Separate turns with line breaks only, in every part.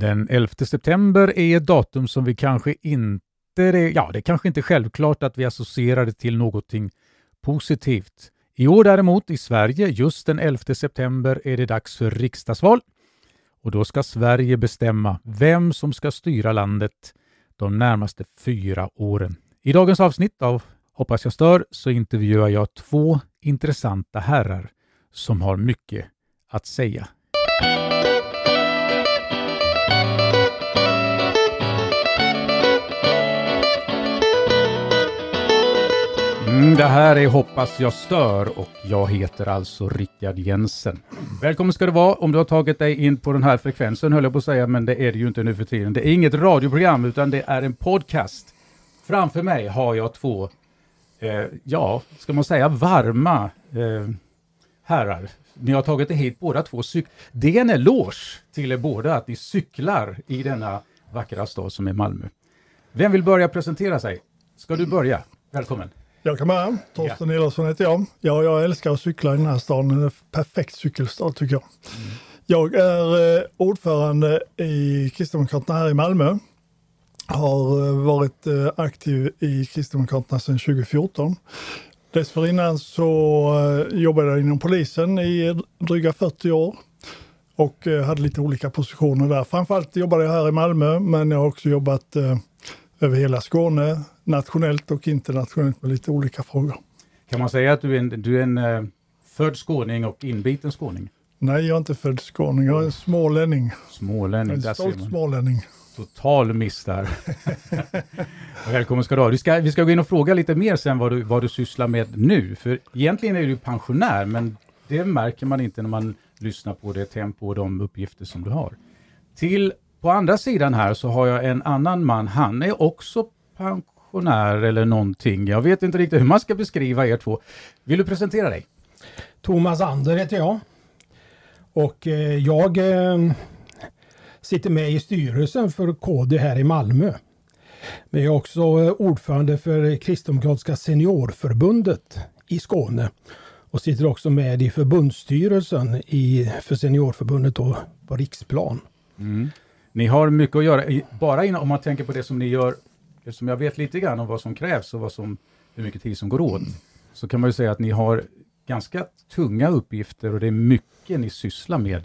Den 11 september är ett datum som vi kanske inte, ja det är kanske inte självklart att vi associerar det till någonting positivt. I år däremot i Sverige, just den 11 september, är det dags för riksdagsval. Och då ska Sverige bestämma vem som ska styra landet de närmaste fyra åren. I dagens avsnitt av Hoppas jag stör så intervjuar jag två intressanta herrar som har mycket att säga. Mm, det här är Hoppas jag stör och jag heter alltså Rickard Jensen. Välkommen ska du vara om du har tagit dig in på den här frekvensen höll jag på att säga, men det är det ju inte nu för tiden. Det är inget radioprogram utan det är en podcast. Framför mig har jag två, eh, ja, ska man säga varma eh, herrar. Ni har tagit er hit båda två. Det är en eloge till er båda att ni cyklar i denna vackra stad som är Malmö. Vem vill börja presentera sig? Ska du börja? Välkommen!
Jag kan börja. Torsten ja. Elofsson heter jag. Ja, jag älskar att cykla i den här staden. En perfekt cykelstad tycker jag. Mm. Jag är eh, ordförande i Kristdemokraterna här i Malmö. Har eh, varit eh, aktiv i Kristdemokraterna sedan 2014. Dessförinnan så jobbade jag inom polisen i dryga 40 år och hade lite olika positioner där. Framförallt jobbade jag här i Malmö, men jag har också jobbat över hela Skåne, nationellt och internationellt med lite olika frågor.
Kan man säga att du är en, du är en uh, född skåning och inbiten skåning?
Nej, jag är inte född skåning. Jag är smålänning.
Smålänning,
en stolt smålänning.
Total miss där. Välkommen ska du ha. Vi ska, vi ska gå in och fråga lite mer sen vad du, vad du sysslar med nu. För egentligen är du pensionär, men det märker man inte när man lyssnar på det tempo och de uppgifter som du har. Till på andra sidan här så har jag en annan man. Han är också pensionär eller någonting. Jag vet inte riktigt hur man ska beskriva er två. Vill du presentera dig?
Thomas Ander heter jag. Och eh, jag eh, sitter med i styrelsen för KD här i Malmö. Men jag är också eh, ordförande för Kristdemokratiska seniorförbundet i Skåne och sitter också med i förbundsstyrelsen i, för seniorförbundet då, på riksplan. Mm.
Ni har mycket att göra, bara in, om man tänker på det som ni gör, eftersom jag vet lite grann om vad som krävs och vad som, hur mycket tid som går åt, så kan man ju säga att ni har ganska tunga uppgifter och det är mycket ni sysslar med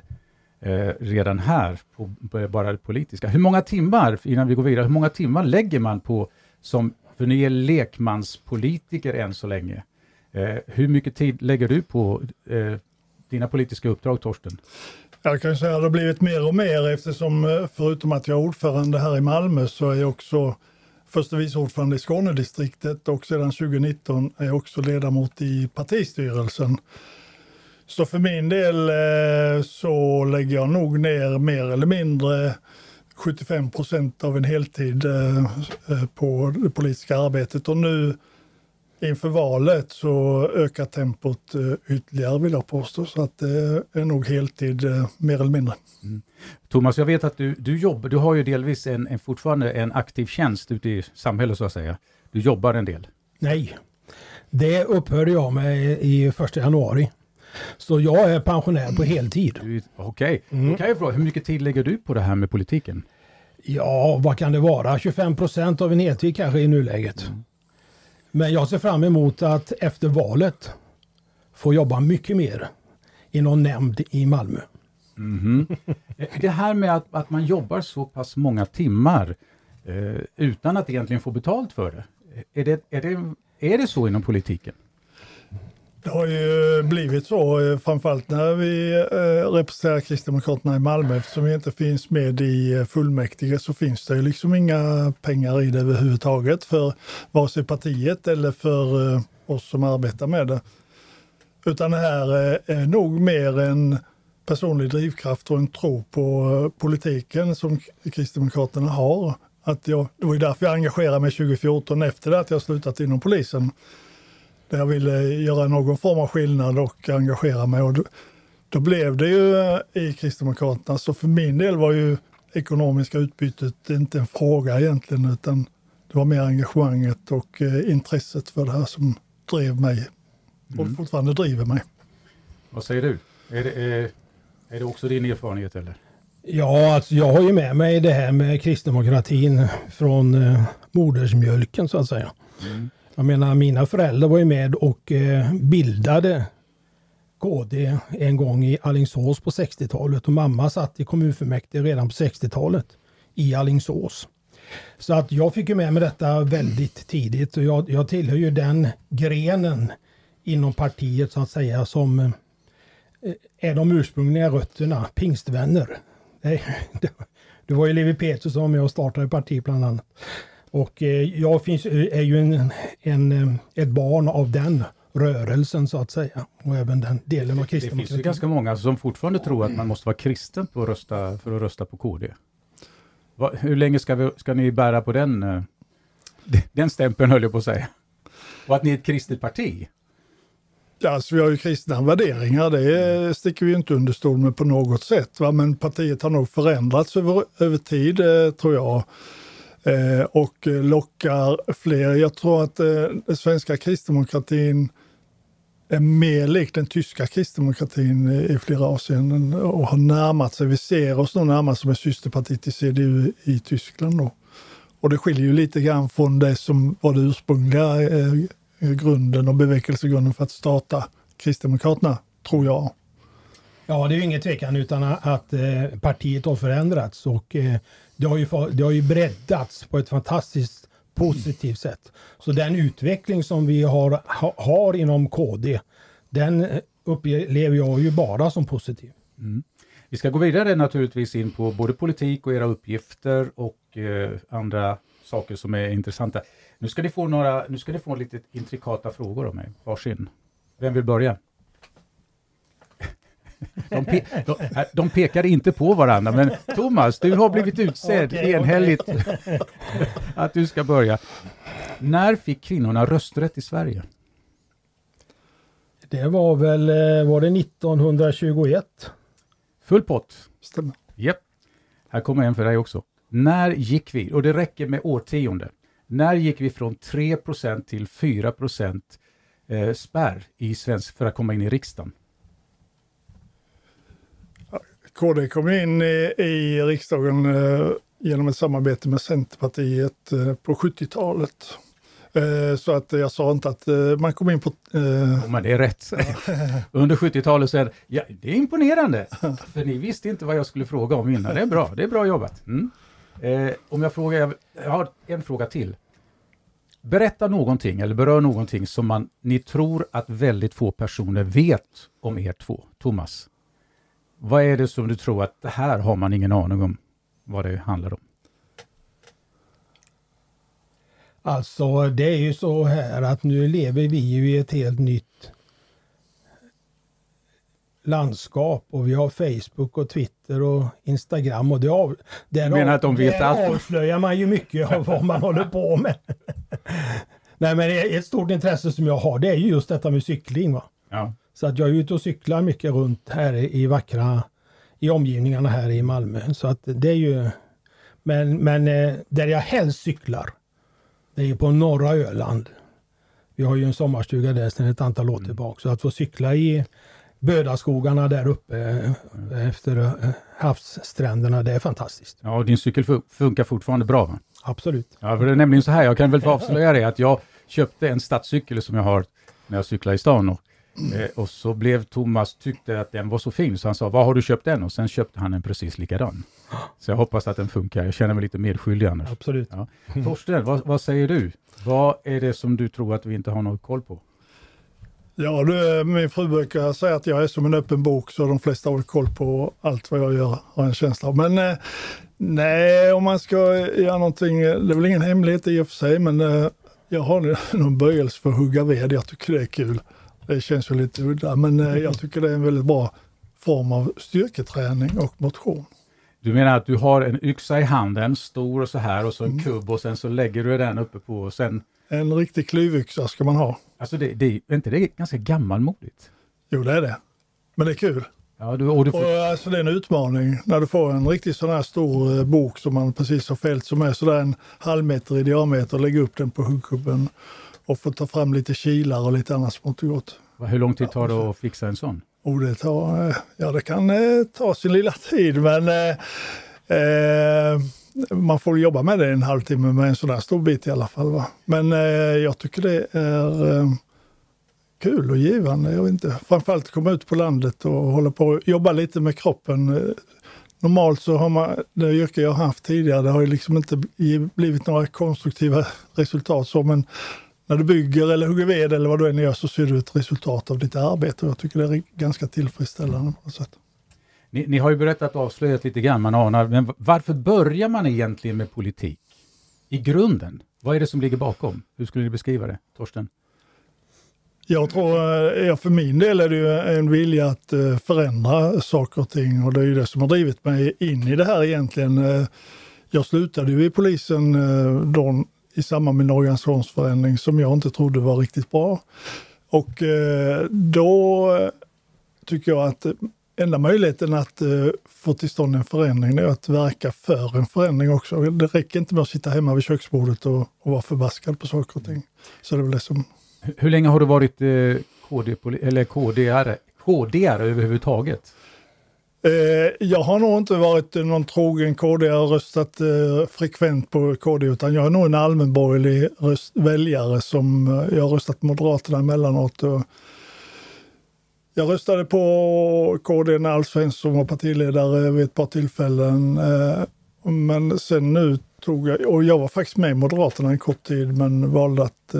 eh, redan här, på, på, bara det politiska. Hur många timmar, innan vi går vidare, hur många timmar lägger man på, som, för ni är lekmanspolitiker än så länge, eh, hur mycket tid lägger du på eh, dina politiska uppdrag, Torsten?
Jag kan säga att det har blivit mer och mer eftersom eh, förutom att jag är ordförande här i Malmö så är jag också förste vice ordförande i Skånedistriktet och sedan 2019 är jag också ledamot i partistyrelsen. Så för min del eh, så lägger jag nog ner mer eller mindre 75 procent av en heltid eh, på det politiska arbetet och nu inför valet så ökar tempot eh, ytterligare vill jag påstå. Så att det är nog heltid eh, mer eller mindre. Mm.
Thomas, jag vet att du, du jobbar, du har ju delvis en, en, fortfarande en aktiv tjänst ute i samhället så att säga. Du jobbar en del.
Nej, det upphörde jag med i första januari. Så jag är pensionär på heltid.
Okej, okay. mm. då kan jag fråga, hur mycket tid lägger du på det här med politiken?
Ja, vad kan det vara? 25 procent av en heltid kanske i nuläget. Mm. Men jag ser fram emot att efter valet få jobba mycket mer i någon nämnd i Malmö. Mm
-hmm. Det här med att, att, man jobbar så pass många timmar eh, utan att egentligen få betalt för det. Är det, är det, är det så inom politiken?
Det har ju eh, blivit så, eh, framförallt när vi eh, representerar Kristdemokraterna i Malmö. Eftersom vi inte finns med i fullmäktige så finns det ju liksom inga pengar i det överhuvudtaget för vare sig partiet eller för oss som arbetar med det. Utan det här är nog mer en personlig drivkraft och en tro på politiken som Kristdemokraterna har. Att jag, det var ju därför jag engagerade mig 2014 efter det att jag slutat inom polisen där jag ville göra någon form av skillnad och engagera mig. Och då, då blev det ju eh, i Kristdemokraterna, så för min del var ju ekonomiska utbytet inte en fråga egentligen, utan det var mer engagemanget och eh, intresset för det här som drev mig och mm. fortfarande driver mig.
Vad säger du? Är det, är, är det också din erfarenhet eller?
Ja, alltså jag har ju med mig det här med kristdemokratin från eh, modersmjölken så att säga. Mm. Jag menar, mina föräldrar var ju med och eh, bildade KD en gång i Allingsås på 60-talet och mamma satt i kommunfullmäktige redan på 60-talet i Allingsås. Så att jag fick ju med mig detta väldigt tidigt och jag, jag tillhör ju den grenen inom partiet så att säga som eh, är de ursprungliga rötterna, pingstvänner. Det var ju Levi Petrus som var med och startade partiet bland annat. Och eh, jag finns, är ju en, en, eh, ett barn av den rörelsen så att säga. Och även den delen av kristdemokratin.
Det finns ju ganska många som fortfarande tror att man måste vara kristen för att rösta, för att rösta på KD. Va, hur länge ska, vi, ska ni bära på den, den stämpeln höll jag på att säga? Och att ni är ett kristet parti?
Ja, alltså vi har ju kristna värderingar, det sticker vi inte under stol med på något sätt. Va? Men partiet har nog förändrats över, över tid, eh, tror jag. Eh, och lockar fler. Jag tror att eh, den svenska kristdemokratin är mer lik den tyska kristdemokratin i flera avseenden och har närmat sig. Vi ser oss nog närmast som ett systerparti till CDU i Tyskland. Då. Och det skiljer ju lite grann från det som var det ursprungliga eh, grunden och bevekelsegrunden för att starta Kristdemokraterna, tror jag.
Ja, det är ju ingen tvekan utan att partiet har förändrats och eh, det, har ju, det har ju breddats på ett fantastiskt positivt sätt. Så den utveckling som vi har, har inom KD, den eh, upplever jag ju bara som positiv. Mm.
Vi ska gå vidare naturligtvis in på både politik och era uppgifter och eh, andra saker som är intressanta. Nu ska ni få några, nu ska ni få lite intrikata frågor av mig, varsin. Vem vill börja? De, pe de, de, pekar inte på varandra, men Thomas, du har blivit utsedd okay, enhälligt okay. att du ska börja. När fick kvinnorna rösträtt i Sverige?
Det var väl, eh, var det 1921?
Full pott. Stämmer. Japp. Här kommer en för dig också. När gick vi, och det räcker med årtionde, när gick vi från 3% till 4 eh, spärr i svensk för att komma in i riksdagen?
KD kom in i, i riksdagen eh, genom ett samarbete med Centerpartiet eh, på 70-talet. Eh, så att jag sa inte att eh, man kom in på...
Oh, men det är rätt. Under 70-talet så är det, ja, det är imponerande. För ni visste inte vad jag skulle fråga om innan. Det är bra, det är bra jobbat. Mm. Eh, om jag frågar, jag, jag har en fråga till. Berätta någonting eller berör någonting som man, ni tror att väldigt få personer vet om er två. Thomas, vad är det som du tror att det här har man ingen aning om vad det handlar om?
Alltså det är ju så här att nu lever vi ju i ett helt nytt landskap och vi har Facebook och Twitter och Instagram och det av, där,
menar att de vet allt?
avslöjar man ju mycket av vad man håller på med. Nej men ett stort intresse som jag har det är ju just detta med cykling. Va? Ja. Så att jag är ute och cyklar mycket runt här i vackra i omgivningarna här i Malmö. Så att det är ju men, men eh, där jag helst cyklar det är på norra Öland. Vi har ju en sommarstuga där sedan ett antal år mm. tillbaka. Så att få cykla i Bödaskogarna där uppe mm. efter eh, havsstränderna, det är fantastiskt.
Ja, och din cykel funkar fortfarande bra? Va?
Absolut.
Ja, för det är nämligen så här, jag kan väl få avslöja det, att jag köpte en stadscykel som jag har när jag cyklar i stan. Och, eh, och så blev Thomas, tyckte att den var så fin, så han sa, var har du köpt den? Och sen köpte han en precis likadan. Så jag hoppas att den funkar, jag känner mig lite medskyldig annars.
Absolut.
Ja. Torsten, vad, vad säger du? Vad är det som du tror att vi inte har någon koll på?
Ja, du, min fru brukar säga att jag är som en öppen bok så de flesta har koll på allt vad jag gör, har en känsla av. Men eh, nej, om man ska göra någonting, det är väl ingen hemlighet i och för sig, men eh, jag har någon böjelse för att hugga ved. Jag tycker det är kul. Det känns ju lite udda, men eh, jag tycker det är en väldigt bra form av styrketräning och motion.
Du menar att du har en yxa i handen, stor och så här och så en mm. kubb och sen så lägger du den uppe på och sen...
En riktig klyvyxa ska man ha.
Alltså det, det, är inte det ganska gammalmodigt?
Jo det är det. Men det är kul.
Ja, du, och du
får... och, alltså, det är en utmaning när du får en riktigt sån här stor eh, bok som man precis har fällt som är sådär en halv meter i diameter och lägga upp den på huggkubben och få ta fram lite kilar och lite annat smått och gott.
Hur lång tid tar det att fixa en sån?
Och det, tar, eh, ja, det kan eh, ta sin lilla tid, men eh, eh, man får jobba med det en halvtimme med en sån stor bit i alla fall. Va? Men eh, jag tycker det är eh, kul och givande. Jag vet inte. Framförallt komma ut på landet och hålla på och jobba lite med kroppen. Normalt så har man, det yrke jag har haft tidigare, det har ju liksom inte blivit några konstruktiva resultat så, men när du bygger eller hugger ved eller vad du än gör så ser du ett resultat av ditt arbete och jag tycker det är ganska tillfredsställande på sätt.
Ni, ni, har ju berättat avslöjat lite grann, man anar, men varför börjar man egentligen med politik? I grunden, vad är det som ligger bakom? Hur skulle ni beskriva det, Torsten?
Jag tror, eh, för min del är det ju en vilja att eh, förändra saker och ting och det är ju det som har drivit mig in i det här egentligen. Eh, jag slutade ju i polisen då i samband med en organisationsförändring som jag inte trodde var riktigt bra. Och eh, då tycker jag att enda möjligheten att eh, få till stånd en förändring är att verka för en förändring också. Det räcker inte med att sitta hemma vid köksbordet och, och vara förbaskad på saker och ting. Så det är väl det som
hur länge har du varit eh, KD-are, KD-are överhuvudtaget?
Eh, jag har nog inte varit någon trogen KD jag har röstat eh, frekvent på KD, utan jag är nog en allmänborgerlig röst, väljare som eh, jag har röstat Moderaterna emellanåt. Och jag röstade på KD när Alf Svensson var partiledare vid ett par tillfällen. Men sen nu tog jag, och jag var faktiskt med i Moderaterna en kort tid men valde att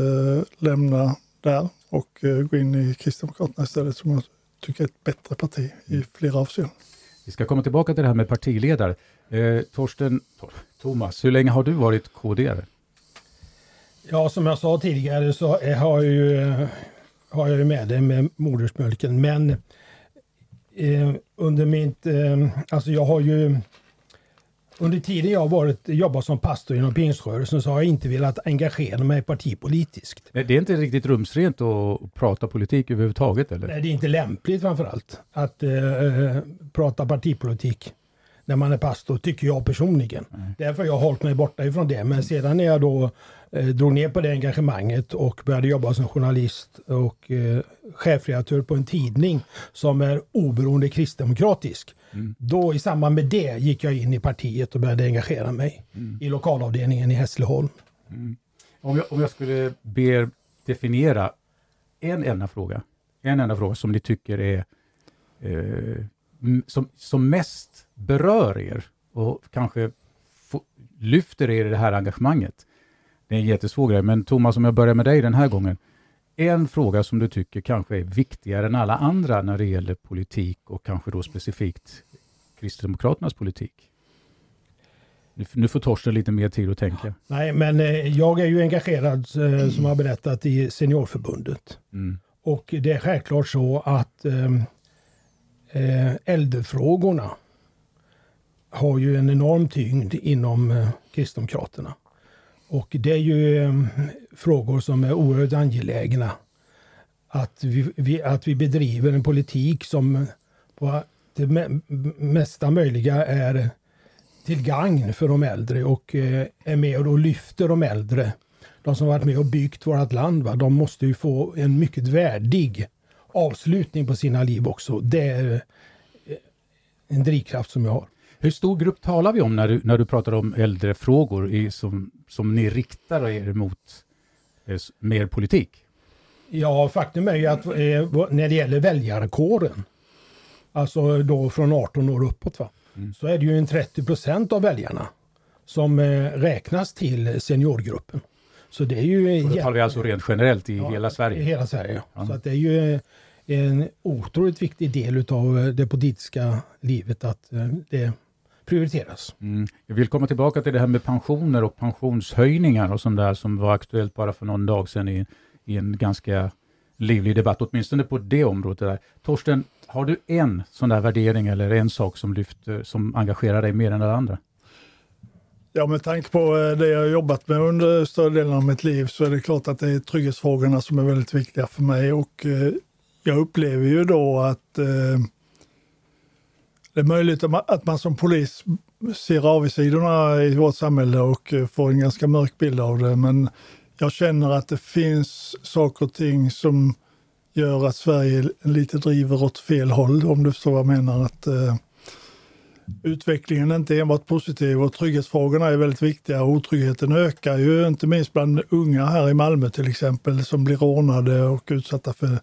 lämna där och gå in i Kristdemokraterna istället som jag tycker är ett bättre parti i flera avseenden.
Vi ska komma tillbaka till det här med partiledare. Eh, Torsten, Thomas, hur länge har du varit KD?
Ja, som jag sa tidigare så har jag ju, eh, har jag ju med det med modersmjölken, men eh, under mitt, eh, alltså jag har ju under tiden jag varit, jobbat som pastor inom pingströrelsen så har jag inte velat engagera mig partipolitiskt.
Det är inte riktigt rumsrent att prata politik överhuvudtaget eller?
Nej, det är inte lämpligt framförallt att eh, prata partipolitik när man är pastor, tycker jag personligen. Nej. Därför har jag hållit mig borta ifrån det. Men sedan när jag då eh, drog ner på det engagemanget och började jobba som journalist och eh, chefredaktör på en tidning som är oberoende kristdemokratisk. Mm. Då i samband med det gick jag in i partiet och började engagera mig mm. i lokalavdelningen i Hässleholm.
Mm. Om, jag, om jag skulle be er definiera en enda fråga, en enda fråga som ni tycker är eh, som, som mest berör er och kanske lyfter er i det här engagemanget. Det är en jättesvår grej, men Thomas, om jag börjar med dig den här gången. En fråga som du tycker kanske är viktigare än alla andra när det gäller politik och kanske då specifikt Kristdemokraternas politik? Nu får Torsten lite mer tid att tänka.
Nej, men eh, jag är ju engagerad, eh, som jag berättat, i Seniorförbundet. Mm. Och det är självklart så att eh, äldrefrågorna har ju en enorm tyngd inom Kristdemokraterna. Och det är ju mm, frågor som är oerhört angelägna. Att vi, vi, att vi bedriver en politik som på det mesta möjliga är till gagn för de äldre och eh, är med och lyfter de äldre. De som varit med och byggt vårt land, va? de måste ju få en mycket värdig avslutning på sina liv också. Det är eh, en drivkraft som jag har.
Hur stor grupp talar vi om när du, när du pratar om äldrefrågor i, som, som ni riktar er mot eh, mer politik?
Ja, faktum är ju att eh, när det gäller väljarkåren, alltså då från 18 år uppåt, va? Mm. så är det ju en 30 procent av väljarna som eh, räknas till seniorgruppen. Så det är ju...
Och då talar vi alltså rent generellt i
ja,
hela Sverige?
I hela Sverige, ja. Så att det är ju en otroligt viktig del av det politiska livet att eh, det prioriteras.
Mm. Jag vill komma tillbaka till det här med pensioner och pensionshöjningar och sånt där som var aktuellt bara för någon dag sedan i, i en ganska livlig debatt, åtminstone på det området. Där. Torsten, har du en sån där värdering eller en sak som lyfter, som engagerar dig mer än alla andra?
Ja, med tanke på eh, det jag har jobbat med under större delen av mitt liv så är det klart att det är trygghetsfrågorna som är väldigt viktiga för mig och eh, jag upplever ju då att eh, det är möjligt att man som polis ser avigsidorna i vårt samhälle och eh, får en ganska mörk bild av det, men jag känner att det finns saker och ting som gör att Sverige lite driver åt fel håll, om du förstår vad jag menar. Att, eh, utvecklingen är inte enbart positiv och trygghetsfrågorna är väldigt viktiga. Otryggheten ökar ju, inte minst bland unga här i Malmö till exempel, som blir rånade och utsatta för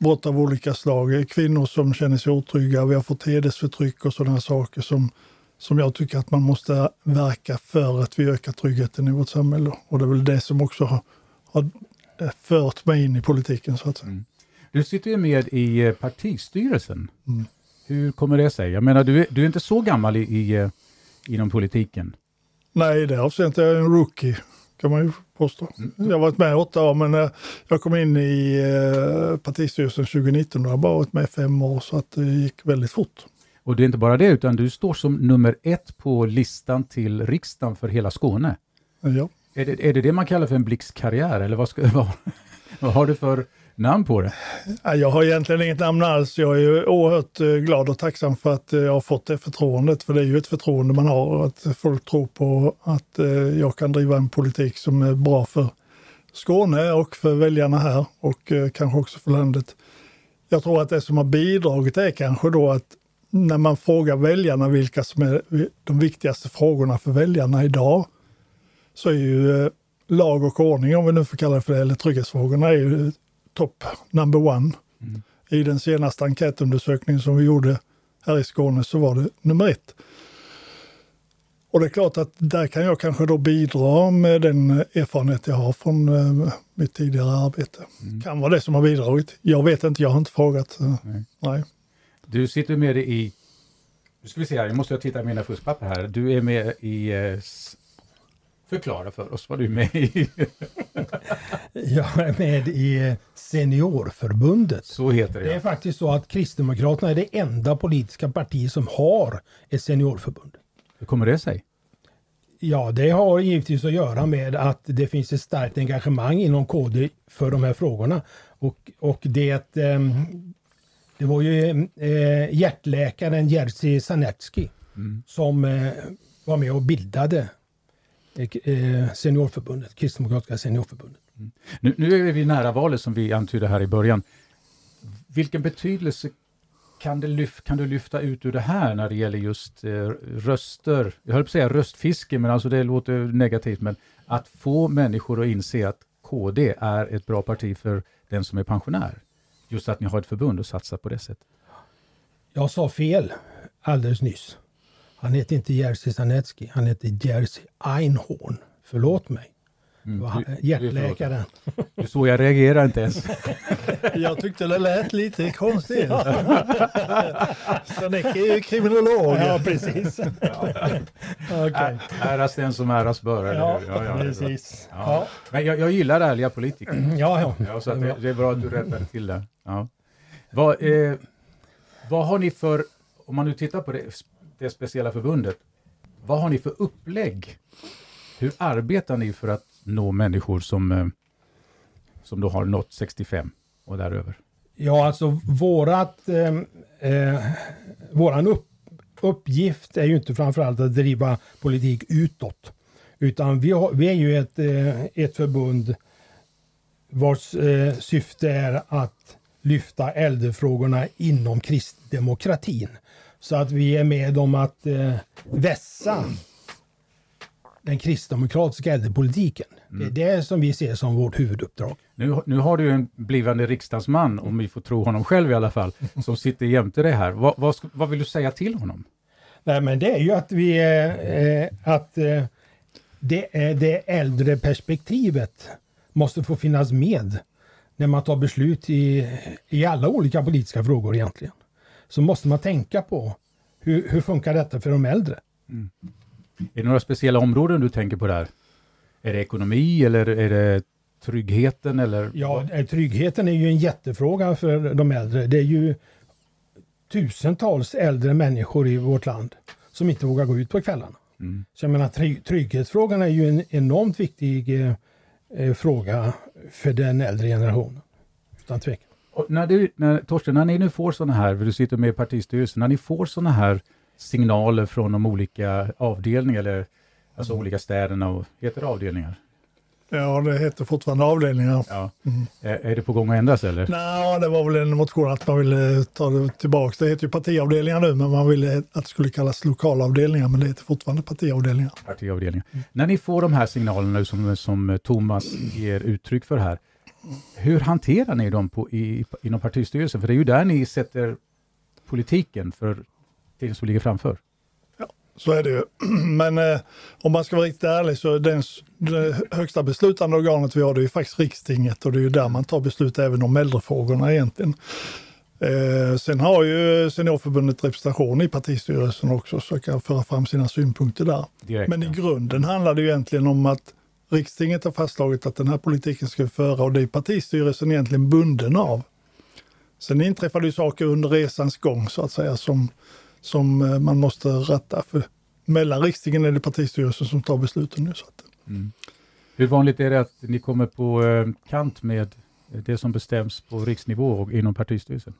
brott av olika slag. Kvinnor som känner sig otrygga, vi har fått hedersförtryck och sådana saker som, som jag tycker att man måste verka för att vi ökar tryggheten i vårt samhälle. Och det är väl det som också har, har fört mig in i politiken så att säga. Mm.
Du sitter ju med i eh, partistyrelsen. Mm. Hur kommer det sig? Jag menar, du är, du är inte så gammal i, i, eh, inom politiken.
Nej, det avseendet är jag en rookie, kan man ju påstå. Mm. Jag har varit med i åtta år, men eh, jag kom in i eh, partistyrelsen 2019 och har bara varit med i fem år, så att det gick väldigt fort.
Och det är inte bara det, utan du står som nummer ett på listan till riksdagen för hela Skåne.
Ja.
Är det är det, det man kallar för en blixtkarriär, eller vad, ska, vad, vad har du för namn på det?
Jag har egentligen inget namn alls. Jag är ju oerhört eh, glad och tacksam för att eh, jag har fått det förtroendet. För det är ju ett förtroende man har, att folk tror på att eh, jag kan driva en politik som är bra för Skåne och för väljarna här och kanske också för landet. Jag tror att det som har bidragit är kanske då att när man frågar väljarna vilka som är de viktigaste frågorna för väljarna idag, så är ju lag och ordning, om vi nu får kalla det för det, eller trygghetsfrågorna, är ju top number one. Mm. I den senaste enkätundersökningen som vi gjorde här i Skåne så var det nummer ett. Och det är klart att där kan jag kanske då bidra med den erfarenhet jag har från uh, mitt tidigare arbete. Mm. Kan vara det som har bidragit. Jag vet inte, jag har inte frågat. Uh, nej. nej.
Du sitter med i, nu ska vi se här, jag måste titta i mina fuskpapper här. Du är med i Förklara för oss vad du är med i.
jag är med i Seniorförbundet.
Så heter det.
Det är faktiskt så att Kristdemokraterna är det enda politiska parti som har ett seniorförbund.
Hur kommer det sig?
Ja, det har givetvis att göra med att det finns ett starkt engagemang inom KD för de här frågorna. Och, och det, ehm, det var ju eh, hjärtläkaren Jerzy Sarnecki mm. som eh, var med och bildade Eh, seniorförbundet, Kristdemokratiska seniorförbundet.
Mm. Nu, nu, är vi nära valet som vi antydde här i början. Vilken betydelse kan, lyf, kan du lyfta ut ur det här när det gäller just eh, röster? Jag höll på att säga röstfiske, men alltså det låter negativt, men att få människor att inse att KD är ett bra parti för den som är pensionär. Just att ni har ett förbund och satsar på det sättet.
Jag sa fel alldeles nyss. Han heter inte Jerzy Sarnecki, han heter Jerzy Einhorn. Förlåt mig. Mm, hjärtläkaren.
Du så jag reagerar inte ens.
jag tyckte det lät lite konstigt. Sarnecki är ju kriminolog.
Ja, precis.
okay. Äras den som äras bör,
ja, ja, ja, precis.
Ja. Men jag, jag gillar ärliga politiker.
Ja, ja.
ja så det, det, är bra att du rättar till det. Ja. Vad, eh, vad har ni för, om man nu tittar på det, det speciella förbundet. Vad har ni för upplägg? Hur arbetar ni för att nå människor som, eh, som då har nått 65 och däröver?
Ja, alltså vårat, eh, eh, våran upp, uppgift är ju inte framförallt att driva politik utåt. Utan vi, har, vi är ju ett, eh, ett förbund vars eh, syfte är att lyfta äldrefrågorna inom kristdemokratin. Så att vi är med om att eh, vässa den kristdemokratiska äldrepolitiken. Mm. Det är det som vi ser som vårt huvuduppdrag.
Nu, nu har du en blivande riksdagsman, om vi får tro honom själv i alla fall, som sitter jämte dig här. Vad, vad, vad vill du säga till honom?
Nej, men det är ju att vi eh, att eh, det, det äldre perspektivet måste få finnas med när man tar beslut i, i alla olika politiska frågor egentligen så måste man tänka på hur, hur funkar detta för de äldre? Mm.
Är det några speciella områden du tänker på där? Är det ekonomi eller är det tryggheten? Eller?
Ja, eh, tryggheten är ju en jättefråga för de äldre. Det är ju tusentals äldre människor i vårt land som inte vågar gå ut på kvällarna. Mm. Så jag menar, trygghetsfrågan är ju en enormt viktig eh, eh, fråga för den äldre generationen. Utan tvekan.
När du, när, Torsten, när ni nu får sådana här, för du sitter med i partistyrelsen, när ni får sådana här signaler från de olika avdelningarna, eller alltså mm. olika städerna, och heter det avdelningar?
Ja, det heter fortfarande avdelningar.
Ja. Mm. Är det på gång att ändras eller?
Nej, det var väl en motion att man ville ta det tillbaka. Det heter ju partiavdelningar nu, men man ville att det skulle kallas lokalavdelningar, men det heter fortfarande partiavdelningar.
Partiavdelningar. Mm. När ni får de här signalerna som, som Thomas ger uttryck för här, hur hanterar ni dem på, i, inom partistyrelsen? För det är ju där ni sätter politiken för det som ligger framför.
Ja, så är det ju. Men eh, om man ska vara riktigt ärlig så den, det högsta beslutande organet vi har det är ju faktiskt rikstinget och det är ju där man tar beslut även om äldrefrågorna egentligen. Eh, sen har ju Seniorförbundet representation i partistyrelsen också så kan föra fram sina synpunkter där. Direkt, Men i grunden handlar det ju egentligen om att rikstinget har fastslagit att den här politiken ska vi föra och det är partistyrelsen egentligen bunden av. Sen inträffar det ju saker under resans gång så att säga som, som eh, man måste rätta. För mellan riksdagen är det partistyrelsen som tar besluten nu. Så att, mm.
Hur vanligt är det att ni kommer på eh, kant med det som bestäms på riksnivå och inom partistyrelsen?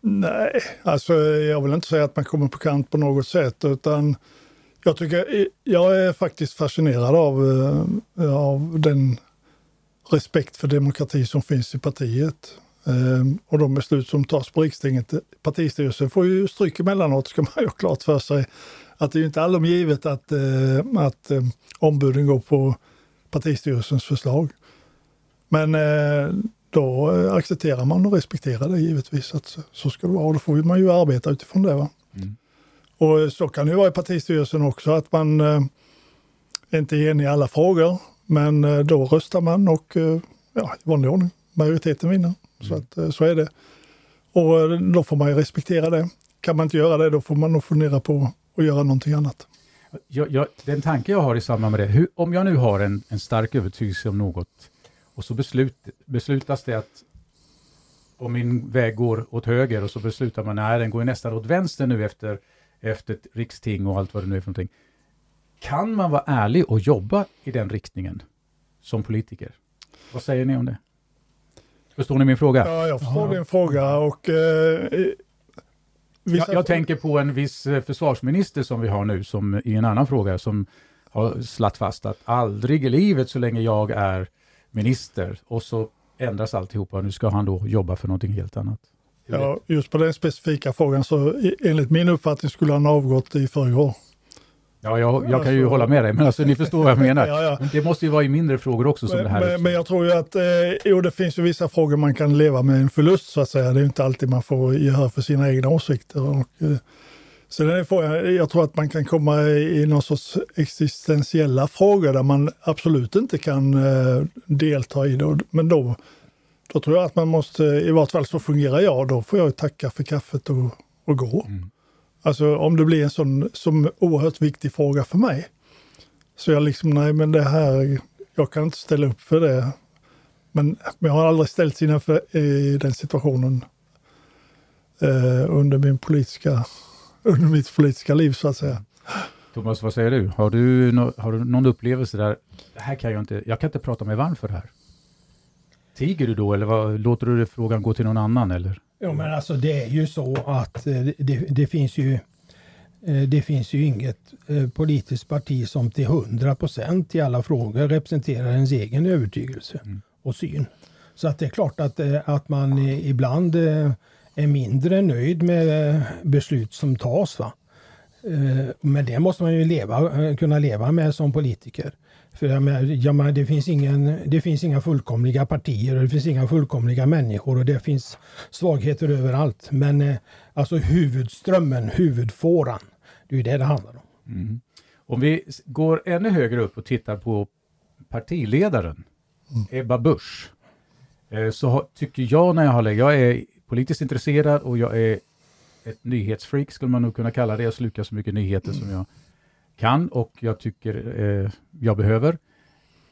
Nej, alltså jag vill inte säga att man kommer på kant på något sätt utan jag, tycker, jag är faktiskt fascinerad av, eh, av den respekt för demokrati som finns i partiet. Eh, och de beslut som tas på rikstinget. Partistyrelsen får ju stryk emellanåt, ska man ju ha klart för sig. Att det är ju inte allom givet att, eh, att ombuden går på partistyrelsens förslag. Men då accepterar man och respekterar det givetvis. att Så ska det vara och då får man ju arbeta utifrån det. Va? Mm. Och så kan det vara i partistyrelsen också, att man inte är enig i alla frågor. Men då röstar man och ja, i vanlig ordning, majoriteten vinner. Så, att, eh, så är det. Och eh, då får man ju respektera det. Kan man inte göra det, då får man nog fundera på att göra någonting annat.
Jag, jag, den tanke jag har i samband med det, hur, om jag nu har en, en stark övertygelse om något och så beslut, beslutas det att om min väg går åt höger och så beslutar man att den går nästan åt vänster nu efter, efter ett riksting och allt vad det nu är för någonting. Kan man vara ärlig och jobba i den riktningen som politiker? Vad säger ni om det? Förstår ni min fråga?
Ja, jag förstår din fråga och eh,
jag, jag tänker på en viss eh, försvarsminister som vi har nu, som i en annan fråga, som har slatt fast att aldrig i livet så länge jag är minister och så ändras alltihopa. Nu ska han då jobba för någonting helt annat.
Ja, just på den specifika frågan så enligt min uppfattning skulle han avgått i förrgår.
Ja, jag, jag kan ju alltså, hålla med dig, men alltså, ni förstår vad jag menar. ja, ja. Det måste ju vara i mindre frågor också som
men,
det här.
Men, men, jag tror ju att, eh, jo det finns ju vissa frågor man kan leva med en förlust så att säga. Det är inte alltid man får gehör för sina egna åsikter. Och, eh, så den är frågan, jag tror att man kan komma i någon sorts existentiella frågor där man absolut inte kan eh, delta i det. Men då, då tror jag att man måste, i vart fall så fungerar jag, då får jag tacka för kaffet och, och gå. Mm. Alltså om det blir en sån som oerhört viktig fråga för mig. Så jag liksom, nej men det här, jag kan inte ställa upp för det. Men, men jag har aldrig ställts inför i den situationen eh, under, min politiska, under mitt politiska liv så att säga.
Thomas, vad säger du? Har du, no har du någon upplevelse där, det här kan jag inte, jag kan inte prata mig varm för det här? Tiger du då eller vad, låter du frågan gå till någon annan eller?
Ja men alltså det är ju så att eh, det, det finns ju eh, det finns ju inget eh, politiskt parti som till 100 procent i alla frågor representerar ens egen övertygelse mm. och syn. Så att det är klart att, att man ibland är mindre nöjd med beslut som tas. Va? Men det måste man ju leva, kunna leva med som politiker. För jag menar, jag menar, det, finns ingen, det finns inga fullkomliga partier och det finns inga fullkomliga människor och det finns svagheter överallt. Men eh, alltså huvudströmmen, huvudfåran, det är det det handlar om. Mm.
Om vi går ännu högre upp och tittar på partiledaren, mm. Ebba Busch, eh, så tycker jag när jag har läst, jag är politiskt intresserad och jag är ett nyhetsfreak skulle man nog kunna kalla det. Jag slukar så mycket nyheter mm. som jag kan och jag tycker eh, jag behöver.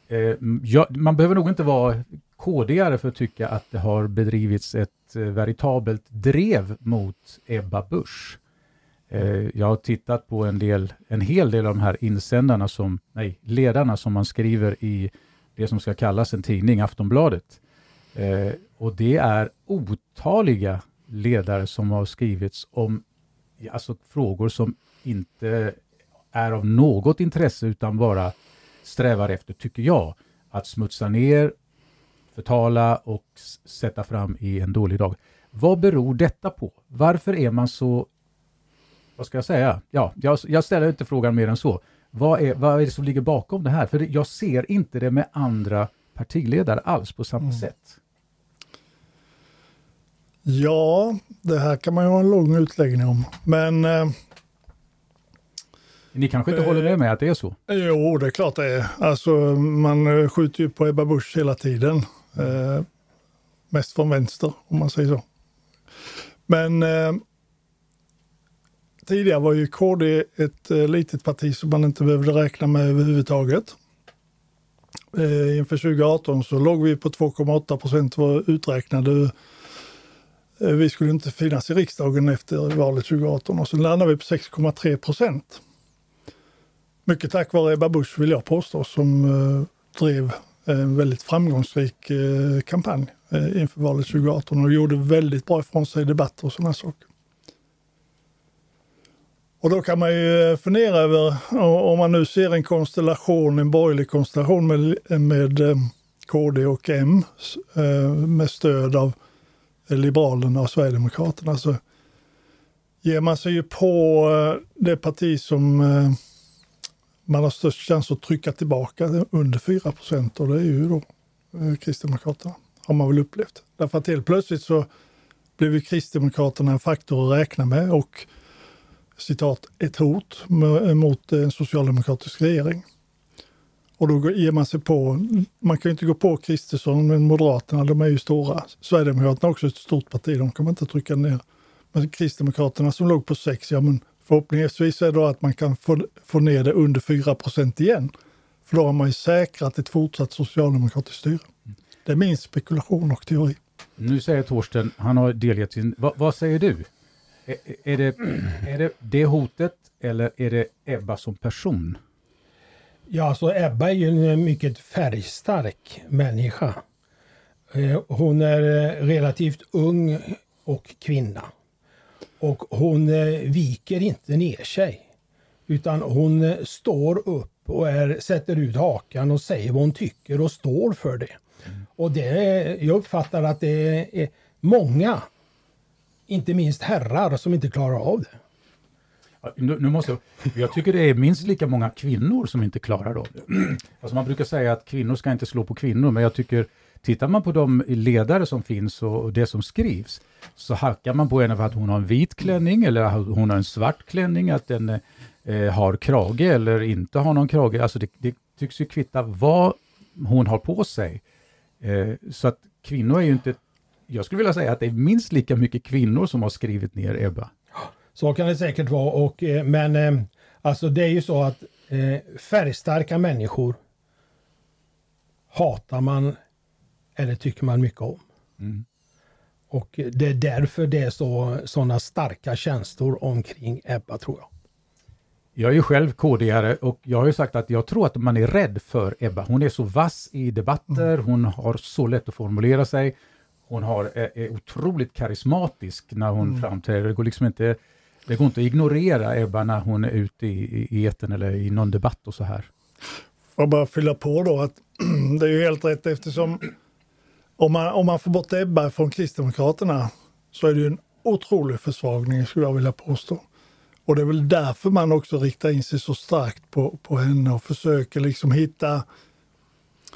Eh, jag, man behöver nog inte vara kodigare för att tycka att det har bedrivits ett eh, veritabelt drev mot Ebba Busch. Eh, jag har tittat på en, del, en hel del av de här insändarna, som, nej, ledarna som man skriver i det som ska kallas en tidning, Aftonbladet. Eh, och det är otaliga ledare som har skrivits om alltså, frågor som inte är av något intresse utan bara strävar efter, tycker jag, att smutsa ner, förtala och sätta fram i en dålig dag. Vad beror detta på? Varför är man så, vad ska jag säga? Ja, jag, jag ställer inte frågan mer än så. Vad är, vad är det som ligger bakom det här? För jag ser inte det med andra partiledare alls på samma mm. sätt.
Ja, det här kan man ju ha en lång utläggning om. Men... Eh,
ni kanske inte eh, håller med mig att det är så?
Eh, jo, det är klart det är. Alltså, man eh, skjuter ju på Ebba Busch hela tiden. Eh, mest från vänster, om man säger så. Men eh, tidigare var ju KD ett eh, litet parti som man inte behövde räkna med överhuvudtaget. Eh, inför 2018 så låg vi på 2,8 procent var uträknade. Eh, vi skulle inte finnas i riksdagen efter valet 2018 och så landade vi på 6,3 procent. Mycket tack vare Ebba Busch vill jag påstå som eh, drev en väldigt framgångsrik eh, kampanj eh, inför valet 2018 och gjorde väldigt bra ifrån sig i debatter och sådana saker. Och då kan man ju eh, fundera över, om man nu ser en konstellation, en borgerlig konstellation med, med eh, KD och M eh, med stöd av Liberalerna och Sverigedemokraterna så ger man sig ju på det parti som man har störst chans att trycka tillbaka under 4 procent och det är ju då eh, Kristdemokraterna, har man väl upplevt. Därför att helt plötsligt så blev ju Kristdemokraterna en faktor att räkna med och citat, ett hot mot en socialdemokratisk regering. Och då ger man sig på, man kan ju inte gå på Kristersson, men Moderaterna de är ju stora. Sverigedemokraterna är också ett stort parti, de kan man inte trycka ner. Men Kristdemokraterna som låg på 6, ja men Förhoppningsvis är det att man kan få, få ner det under 4% igen. För då har man ju säkrat ett fortsatt socialdemokratiskt styre. Det är min spekulation och teori.
Nu säger Torsten, han har delgett sin... Va, vad säger du? Är, är, det, är det det hotet eller är det Ebba som person?
Ja, alltså Ebba är ju en mycket färgstark människa. Eh, hon är eh, relativt ung och kvinna. Och hon eh, viker inte ner sig. Utan hon eh, står upp och är, sätter ut hakan och säger vad hon tycker och står för det. Mm. Och det, jag uppfattar att det är många, inte minst herrar, som inte klarar av det.
Nu, nu, måste jag, jag tycker det är minst lika många kvinnor som inte klarar av det. Alltså man brukar säga att kvinnor ska inte slå på kvinnor, men jag tycker Tittar man på de ledare som finns och det som skrivs så hackar man på henne för att hon har en vit klänning eller hon har en svart klänning, att den eh, har krage eller inte har någon krage. Alltså det, det tycks ju kvitta vad hon har på sig. Eh, så att kvinnor är ju inte, jag skulle vilja säga att det är minst lika mycket kvinnor som har skrivit ner Ebba.
Så kan det säkert vara, och, eh, men eh, alltså det är ju så att eh, färgstarka människor hatar man eller tycker man mycket om. Mm. Och det är därför det är så, sådana starka känslor omkring Ebba tror jag.
Jag är ju själv KD-are och jag har ju sagt att jag tror att man är rädd för Ebba. Hon är så vass i debatter, mm. hon har så lätt att formulera sig. Hon har, är, är otroligt karismatisk när hon mm. framträder. Det går liksom inte, det går inte att ignorera Ebba när hon är ute i, i, i eten eller i någon debatt och så här.
Får jag bara fylla på då att det är ju helt rätt eftersom om man, om man får bort Ebba från Kristdemokraterna så är det ju en otrolig försvagning skulle jag vilja påstå. Och det är väl därför man också riktar in sig så starkt på, på henne och försöker liksom hitta...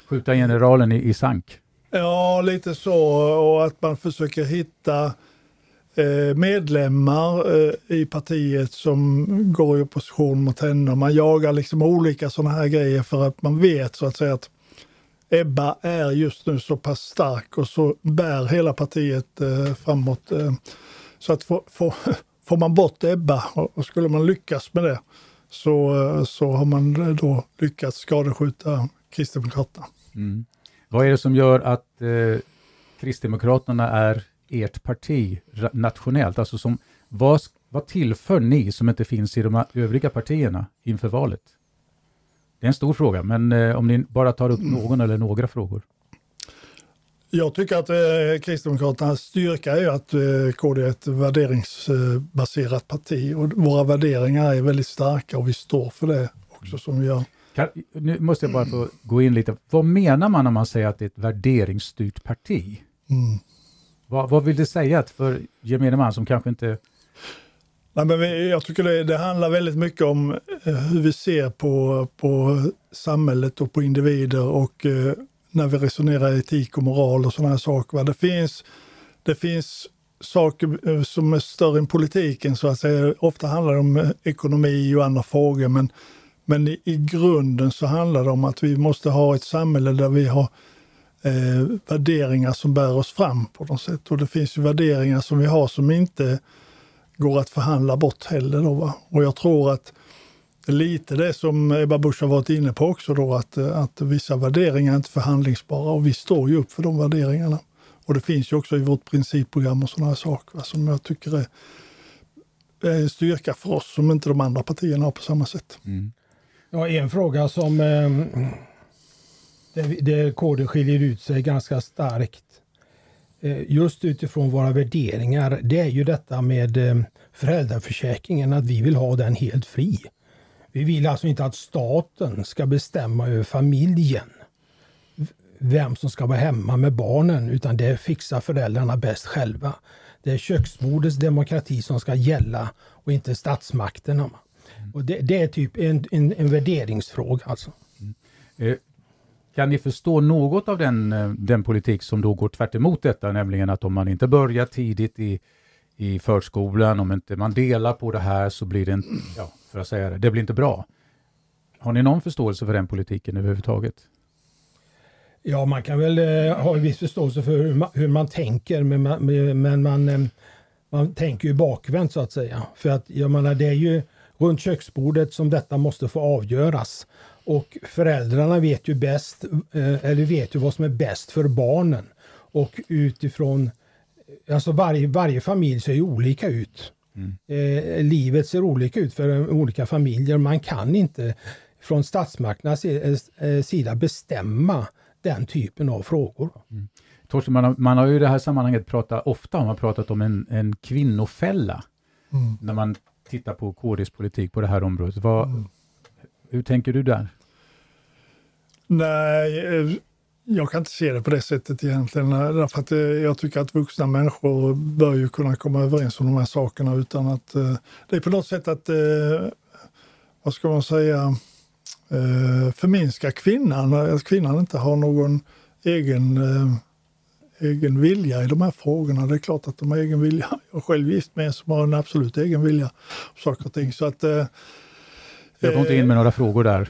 Skjuta generalen i, i sank?
Ja, lite så. Och att man försöker hitta eh, medlemmar eh, i partiet som går i opposition mot henne. Man jagar liksom olika sådana här grejer för att man vet så att säga att Ebba är just nu så pass stark och så bär hela partiet eh, framåt. Eh, så att få, få, får man bort Ebba och, och skulle man lyckas med det så, eh, så har man eh, då lyckats skadeskjuta Kristdemokraterna. Mm.
Vad är det som gör att eh, Kristdemokraterna är ert parti nationellt? Alltså som, vad, vad tillför ni som inte finns i de övriga partierna inför valet? Det är en stor fråga, men eh, om ni bara tar upp någon eller några frågor.
Jag tycker att eh, Kristdemokraternas styrka är att eh, KD är ett värderingsbaserat parti och våra värderingar är väldigt starka och vi står för det också som vi har.
Kan, nu måste jag bara få gå in lite. Vad menar man när man säger att det är ett värderingsstyrt parti?
Mm.
Vad, vad vill det säga för gemene man som kanske inte...
Nej, men jag tycker det, det handlar väldigt mycket om eh, hur vi ser på, på samhället och på individer och eh, när vi resonerar etik och moral och sådana här saker. Va? Det finns, det finns saker eh, som är större än politiken så att säga. Ofta handlar det om eh, ekonomi och andra frågor men, men i, i grunden så handlar det om att vi måste ha ett samhälle där vi har eh, värderingar som bär oss fram på något sätt. Och det finns ju värderingar som vi har som inte går att förhandla bort heller. Då, va? Och jag tror att lite det som Ebba Busch har varit inne på också då, att, att vissa värderingar är inte förhandlingsbara och vi står ju upp för de värderingarna. Och det finns ju också i vårt principprogram och sådana här saker va, som jag tycker är, är en styrka för oss som inte de andra partierna har på samma sätt.
Mm. Ja, en fråga som eh, där, där KD skiljer ut sig ganska starkt eh, Eh, just utifrån våra värderingar, det är ju detta med eh, föräldraförsäkringen, att vi vill ha den helt fri. Vi vill alltså inte att staten ska bestämma över familjen, vem som ska vara hemma med barnen, utan det fixar föräldrarna bäst själva. Det är köksbordets demokrati som ska gälla och inte statsmakterna. Och det, det, är typ en, en, en värderingsfråga. Alltså.
Mm. Eh, kan ni förstå något av den, eh, den politik som då går tvärt detta, nämligen att om man inte börjar tidigt i, i förskolan, om inte man delar på det här så blir det, en, ja, för att säga det, det blir inte bra. Har ni någon förståelse för den politiken överhuvudtaget?
Ja, man kan väl eh, ha en viss förståelse för hur man, hur man tänker, men, man, men man, eh, man tänker ju bakvänt så att säga. För att jag menar, det är ju runt köksbordet som detta måste få avgöras. Och föräldrarna vet ju bäst, eh, eller vet ju vad som är bäst för barnen. Och utifrån, alltså varje, varje familj ser ju olika ut. Mm. Eh, livet ser olika ut för olika familjer. Man kan inte från statsmakternas eh, sida bestämma den typen av frågor. Mm.
Torsten, man har, man har ju i det här sammanhanget pratat, ofta har man pratat om en, en kvinnofälla. Mm. När man tittar på KDs politik på det här området. Vad, mm. Hur tänker du där?
Nej, eh, jag kan inte se det på det sättet egentligen. Eh, därför att eh, jag tycker att vuxna människor bör ju kunna komma överens om de här sakerna utan att... Det är på något sätt att, vad ska man säga, förminska kvinnan. Att kvinnan inte har någon egen, egen vilja i de här frågorna. Det är klart att de har egen vilja. Jag är själv gift med en som har en absolut egen vilja. Saker och ting. Så att
jag går inte in med några frågor där.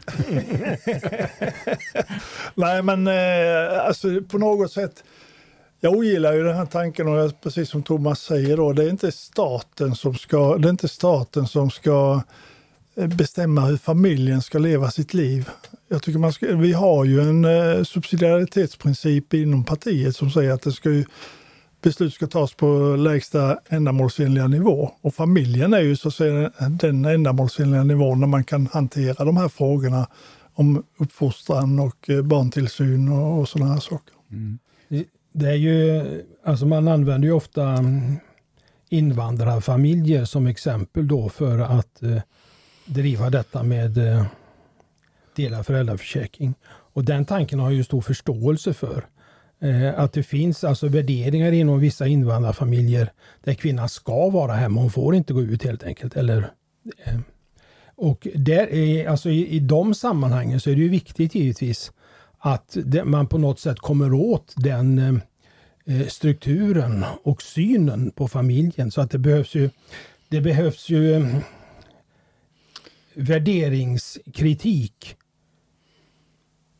Nej, men eh, alltså på något sätt. Jag ogillar ju den här tanken och precis som Thomas säger då, det är inte staten som ska, det är inte staten som ska eh, bestämma hur familjen ska leva sitt liv. Jag tycker man ska, vi har ju en eh, subsidiaritetsprincip inom partiet som säger att det ska ju beslut ska tas på lägsta ändamålsenliga nivå. Och familjen är ju så att säga den ändamålsenliga nivån när man kan hantera de här frågorna om uppfostran och eh, barntillsyn och, och sådana här saker. Mm.
Det är ju, alltså man använder ju ofta mm, invandrarfamiljer som exempel då för att eh, driva detta med eh, delad föräldraförsäkring. Och den tanken har jag ju stor förståelse för. Eh, att det finns alltså värderingar inom vissa invandrarfamiljer där kvinnan ska vara hemma. Hon får inte gå ut helt enkelt. Eller, eh, och där är, alltså i, i de sammanhangen så är det ju viktigt givetvis att det, man på något sätt kommer åt den eh, eh strukturen och synen på familjen. Så att det behövs ju, det behövs ju eh, värderingskritik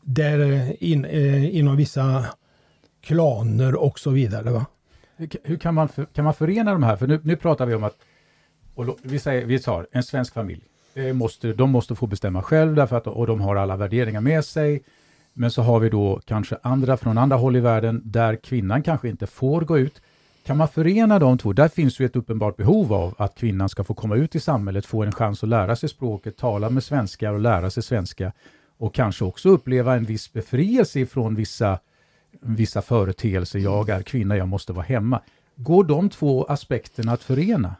där in, eh, inom vissa klaner och så vidare. Va?
Hur, hur kan, man för, kan man förena de här? För nu, nu pratar vi om att, och vi, säger, vi tar en svensk familj. Måste, de måste få bestämma själv därför att, och de har alla värderingar med sig. Men så har vi då kanske andra från andra håll i världen där kvinnan kanske inte får gå ut. Kan man förena de två? Där finns ju ett uppenbart behov av att kvinnan ska få komma ut i samhället, få en chans att lära sig språket, tala med svenskar och lära sig svenska och kanske också uppleva en viss befrielse från vissa vissa företeelser. Jag är kvinna, jag måste vara hemma. Går de två aspekterna att förena?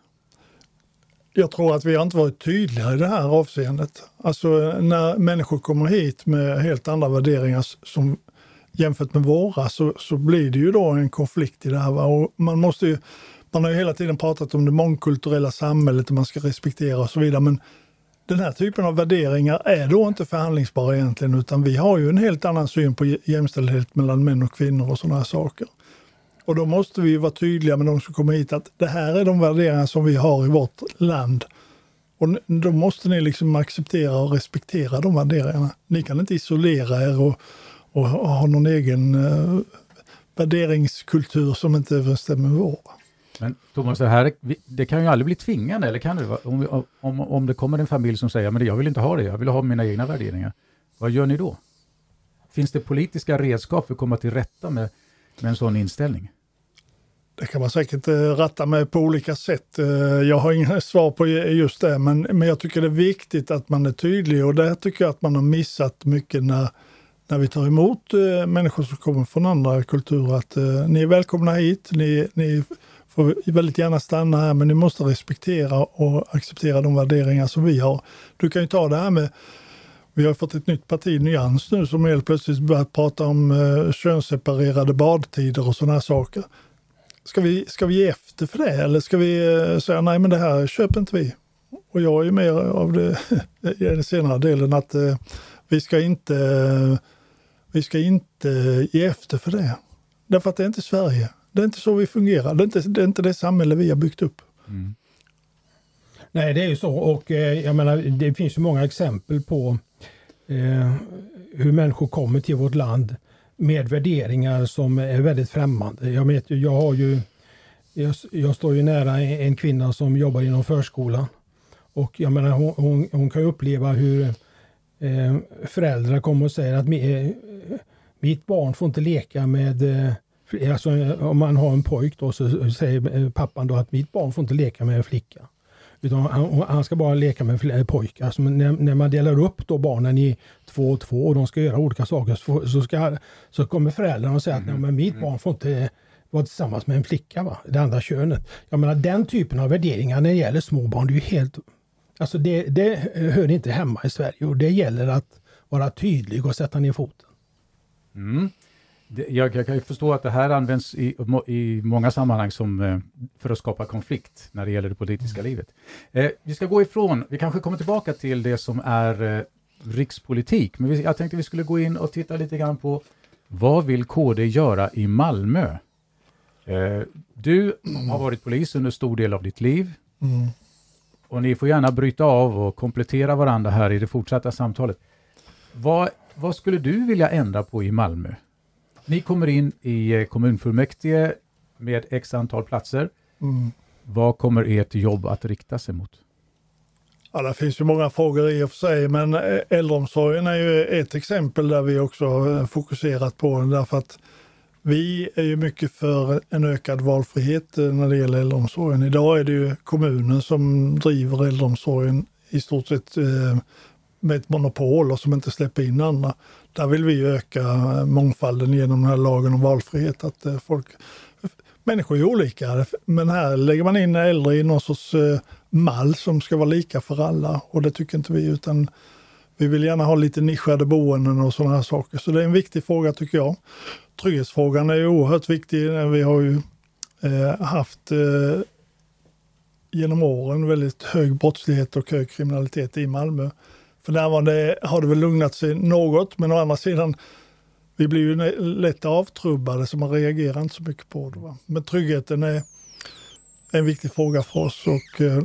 jag tror att vi har inte varit tydliga i det här avseendet. Alltså när människor kommer hit med helt andra värderingar som jämfört med våra så, så blir det ju då en konflikt i det här. Va? Och man, måste ju, man har ju hela tiden pratat om det mångkulturella samhället och man ska respektera och så vidare. Men den här typen av värderingar är då inte förhandlingsbara egentligen utan vi har ju en helt annan syn på jämställdhet mellan män och kvinnor och sådana här saker. Och då måste vi vara tydliga med de som kommer hit att det här är de värderingar som vi har i vårt land. Och då måste ni liksom acceptera och respektera de värderingarna. Ni kan inte isolera er och, och ha någon egen uh, värderingskultur som inte överensstämmer med vår.
Men Thomas, det, här, det kan ju aldrig bli tvingande, eller kan det? Om, om, om det kommer en familj som säger men jag vill inte ha det, jag vill ha mina egna värderingar. Vad gör ni då? Finns det politiska redskap för att komma till rätta med, med en sån inställning?
Det kan man säkert eh, ratta med på olika sätt. Eh, jag har inga svar på just det, men, men jag tycker det är viktigt att man är tydlig och där tycker jag att man har missat mycket när, när vi tar emot eh, människor som kommer från andra kulturer. Att ni är välkomna hit, ni, ni får väldigt gärna stanna här, men ni måste respektera och acceptera de värderingar som vi har. Du kan ju ta det här med vi har fått ett nytt parti, Nyans nu, som helt plötsligt börjat prata om eh, könsseparerade badtider och sådana här saker. Ska vi, ska vi ge efter för det eller ska vi eh, säga nej men det här köper inte vi? Och jag är mer av det, i den senare delen att eh, vi ska inte eh, vi ska inte ge efter för det. Därför att det är inte Sverige. Det är inte så vi fungerar. Det är inte det, är inte det samhälle vi har byggt upp. Mm.
Nej, det är ju så och eh, jag menar, det finns ju många exempel på eh, hur människor kommer till vårt land med värderingar som är väldigt främmande. Jag vet ju, jag har ju, jag, jag står ju nära en kvinna som jobbar inom förskolan och jag menar hon, hon, hon kan uppleva hur eh, föräldrar kommer och säger att eh, mitt barn får inte leka med eh, Alltså, om man har en pojk då så säger pappan då att mitt barn får inte leka med en flicka. Utan han, han ska bara leka med pojkar. Alltså när, när, man delar upp då barnen i två och två och de ska göra olika saker så, ska, så kommer föräldrarna och säga att mm. men mitt mm. barn får inte vara tillsammans med en flicka, va? det andra könet. Jag menar den typen av värderingar när det gäller små barn, det är ju helt... Alltså det, det hör inte hemma i Sverige och det gäller att vara tydlig och sätta ner foten.
Mm. Jag, jag, kan ju förstå att det här används i, i många sammanhang som, eh, för att skapa konflikt när det gäller det politiska mm. livet. Eh, vi ska gå ifrån, vi kanske kommer tillbaka till det som är eh, rikspolitik, men vi, jag tänkte vi skulle gå in och titta lite grann på vad vill KD göra i Malmö? Eh, du har varit polis under stor del av ditt liv. Mm. Och ni får gärna bryta av och komplettera varandra här i det fortsatta samtalet. Vad, vad skulle du vilja ändra på i Malmö? Ni kommer in i eh, kommunfullmäktige med x antal platser. Mm. Vad kommer ert jobb att rikta sig mot?
Ja, det finns ju många frågor i och för sig, men eh, äldreomsorgen är ju ett exempel där vi också har fokuserat på den därför att vi är ju mycket för en ökad valfrihet eh, när det gäller äldreomsorgen. Idag är det ju kommunen som driver äldreomsorgen i stort sett med ett monopol och som inte släpper in andra. Där vill vi öka mångfalden genom den här lagen om valfrihet. Att eh, folk, människor är olika, men här lägger man in äldre i någon sorts eh, mall som ska vara lika för alla och det tycker inte vi. utan vi vill gärna ha lite nischade boenden och sådana här saker. Så det är en viktig fråga tycker jag. Trygghetsfrågan är oerhört viktig. Vi har ju eh, haft eh, genom åren väldigt hög brottslighet och hög kriminalitet i Malmö. För närvarande har det väl lugnat sig något, men å andra sidan, vi blir ju lätt avtrubbade så man reagerar inte så mycket på det. Va? Men tryggheten är en viktig fråga för oss och eh,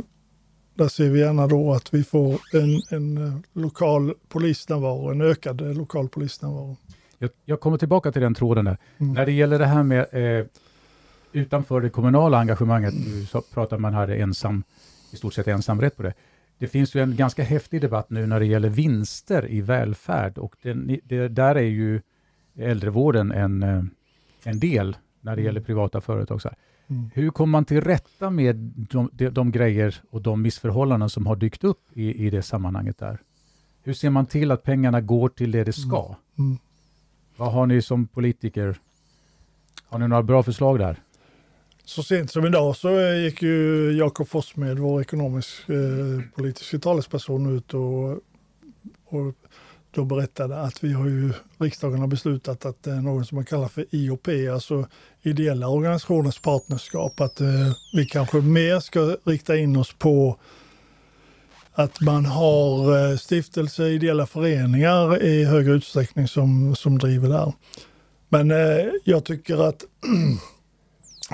där ser vi gärna då att vi får en, en eh, lokal polisnärvaro, en ökad eh, lokal polisnärvaro.
Jag, jag kommer tillbaka till den tråden där. Mm. När det gäller det här med eh, utanför det kommunala engagemanget, så pratar man här ensam, i stort sett ensamrätt på det. Det finns ju en ganska häftig debatt nu när det gäller vinster i välfärd och den, det, där är ju äldrevården en, eh, en del när det gäller mm. privata företag. Så mm. Hur kommer man till rätta med de, de, de, grejer och de missförhållanden som har dykt upp i, i det sammanhanget där? Hur ser man till att pengarna går till det det ska? Mm. mm. Vad har ni som politiker? Har ni några bra förslag där?
Så sent som idag så eh, gick ju Jakob Forssmed, vår ekonomisk eh, politiska talesperson, ut och, och då berättade att vi har ju, riksdagen har beslutat att eh, det är någon som man kallar för IOP, alltså ideella organisationers partnerskap, att eh, vi kanske mer ska rikta in oss på att man har eh, stiftelser, ideella föreningar i högre utsträckning som, som driver där. Men eh, jag tycker att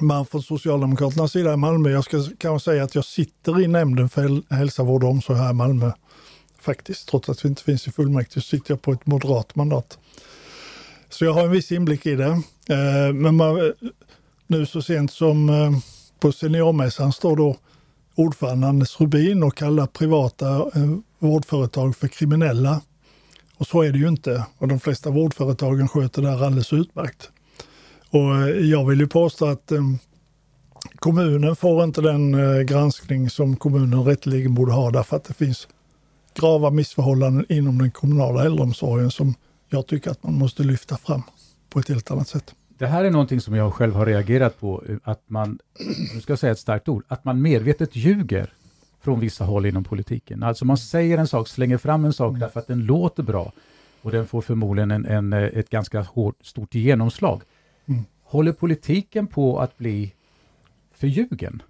man från Socialdemokraternas sida i Malmö, jag ska kanske säga att jag sitter i nämnden för hälsa, vård och omsorg här i Malmö. Faktiskt, trots att vi inte finns i fullmäktige, så sitter jag på ett moderat mandat. Så jag har en viss inblick i det. Eh, men man, nu så sent som eh, på seniormässan står då ordförande Anders Rubin och kallar privata eh, vårdföretag för kriminella. Och så är det ju inte. Och de flesta vårdföretagen sköter det här alldeles utmärkt. Och jag vill ju påstå att kommunen får inte den granskning som kommunen rätteligen borde ha därför att det finns grava missförhållanden inom den kommunala äldreomsorgen som jag tycker att man måste lyfta fram på ett helt annat sätt.
Det här är någonting som jag själv har reagerat på, att man, nu ska jag säga ett starkt ord, att man medvetet ljuger från vissa håll inom politiken. Alltså man säger en sak, slänger fram en sak därför att den låter bra och den får förmodligen en, en ett ganska hårt, stort genomslag. Mm. Håller politiken på att bli förljugen?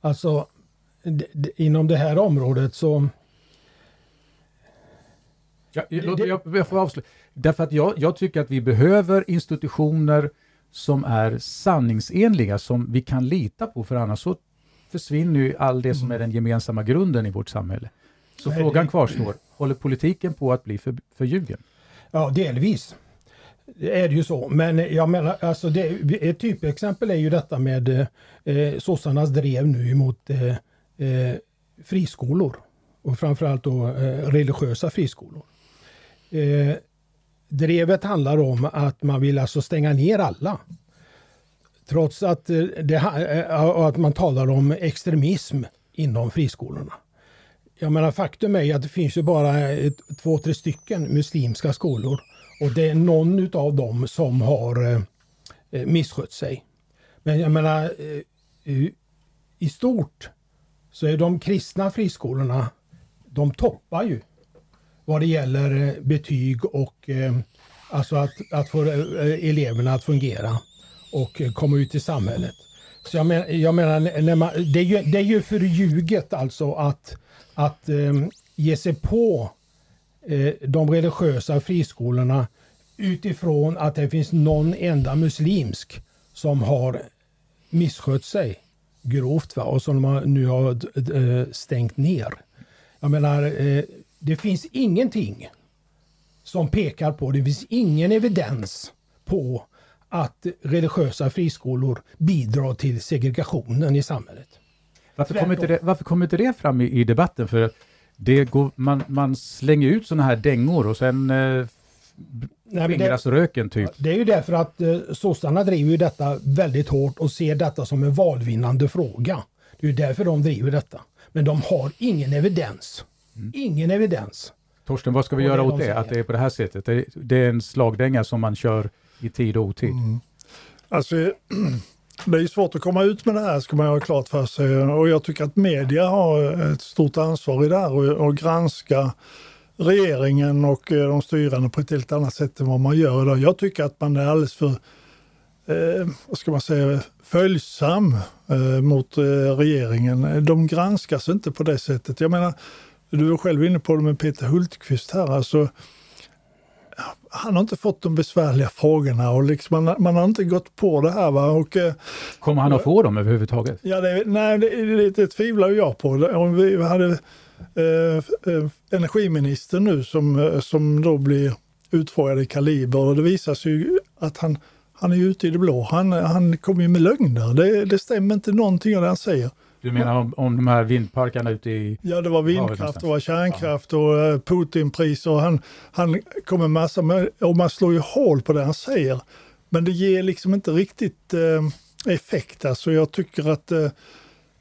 Alltså, inom det här området så...
Ja, jag, jag, jag får avsluta. Därför att jag, jag tycker att vi behöver institutioner som är sanningsenliga, som vi kan lita på, för annars så försvinner ju all det som är den gemensamma grunden i vårt samhälle. Så Nej, frågan kvarstår, håller politiken på att bli för, förljugen?
Ja, delvis det är det ju så. Men jag menar, alltså det, ett typexempel är ju detta med eh, eh sossarnas drev nu emot eh, eh, friskolor och framförallt då eh, religiösa friskolor. Eh, drevet handlar om att man vill alltså stänga ner alla. Trots att, eh, det, eh, att man talar om extremism inom friskolorna. Jag menar faktum är att det finns ju bara ett, två, tre stycken muslimska skolor och det är någon av dem som har eh, eh, misskött sig. Men jag menar eh, eh, i stort så är de kristna friskolorna, de toppar ju vad det gäller eh, betyg och eh, alltså att, att få eleverna att fungera och komma ut i samhället. Så jag, men, jag menar, när man, det, är ju, det är ju förljuget alltså att, att eh, ge sig på de religiösa friskolorna utifrån att det finns någon enda muslimsk som har misskött sig grovt va? och som man nu har eh, stängt ner. Jag menar, eh, det finns ingenting som pekar på, det finns ingen evidens på att religiösa friskolor bidrar till segregationen i samhället.
Varför kommer inte det, varför kommer inte det fram i, i debatten? För det går, man, man slänger ut sådana här dängor och sen eh, skingras röken typ.
Det är ju därför att eh, sossarna driver ju detta väldigt hårt och ser detta som en valvinnande fråga. Det är ju därför de driver detta. Men de har ingen evidens. Mm. Ingen evidens.
Torsten, vad ska vi göra åt det? Att det är på det här sättet? Det, det är en slagdänga som man kör i tid och otid. Mm.
Alltså, det är svårt att komma ut med det här ska man ha klart för sig och jag tycker att media har ett stort ansvar i det här och, och granska regeringen och eh, de styrande på ett helt annat sätt än vad man gör idag. Jag tycker att man är alldeles för eh, vad ska man säga, följsam eh, mot eh, regeringen. De granskas inte på det sättet. Jag menar, du var själv inne på det med Peter Hultqvist här. Alltså, han har inte fått de besvärliga frågorna och liksom man, man har inte gått på det här. Va? Och, eh,
Kommer han att få dem överhuvudtaget?
Ja, det, nej, det, det, det tvivlar jag på. Om vi hade eh, eh, energiministern nu som, eh, som då blir utfrågad i Kaliber och det visar sig ju att han, han är ute i det blå. Han, han kommer ju med lögner. Det, det stämmer inte någonting av det han säger.
Du menar om, om de här vindparkerna ute i...
Ja, det var vindkraft, det var kärnkraft och uh, Putinpriser. Han, han kommer massa med, och man slår ju hål på det han säger. Men det ger liksom inte riktigt uh, effekt. Alltså jag tycker att uh,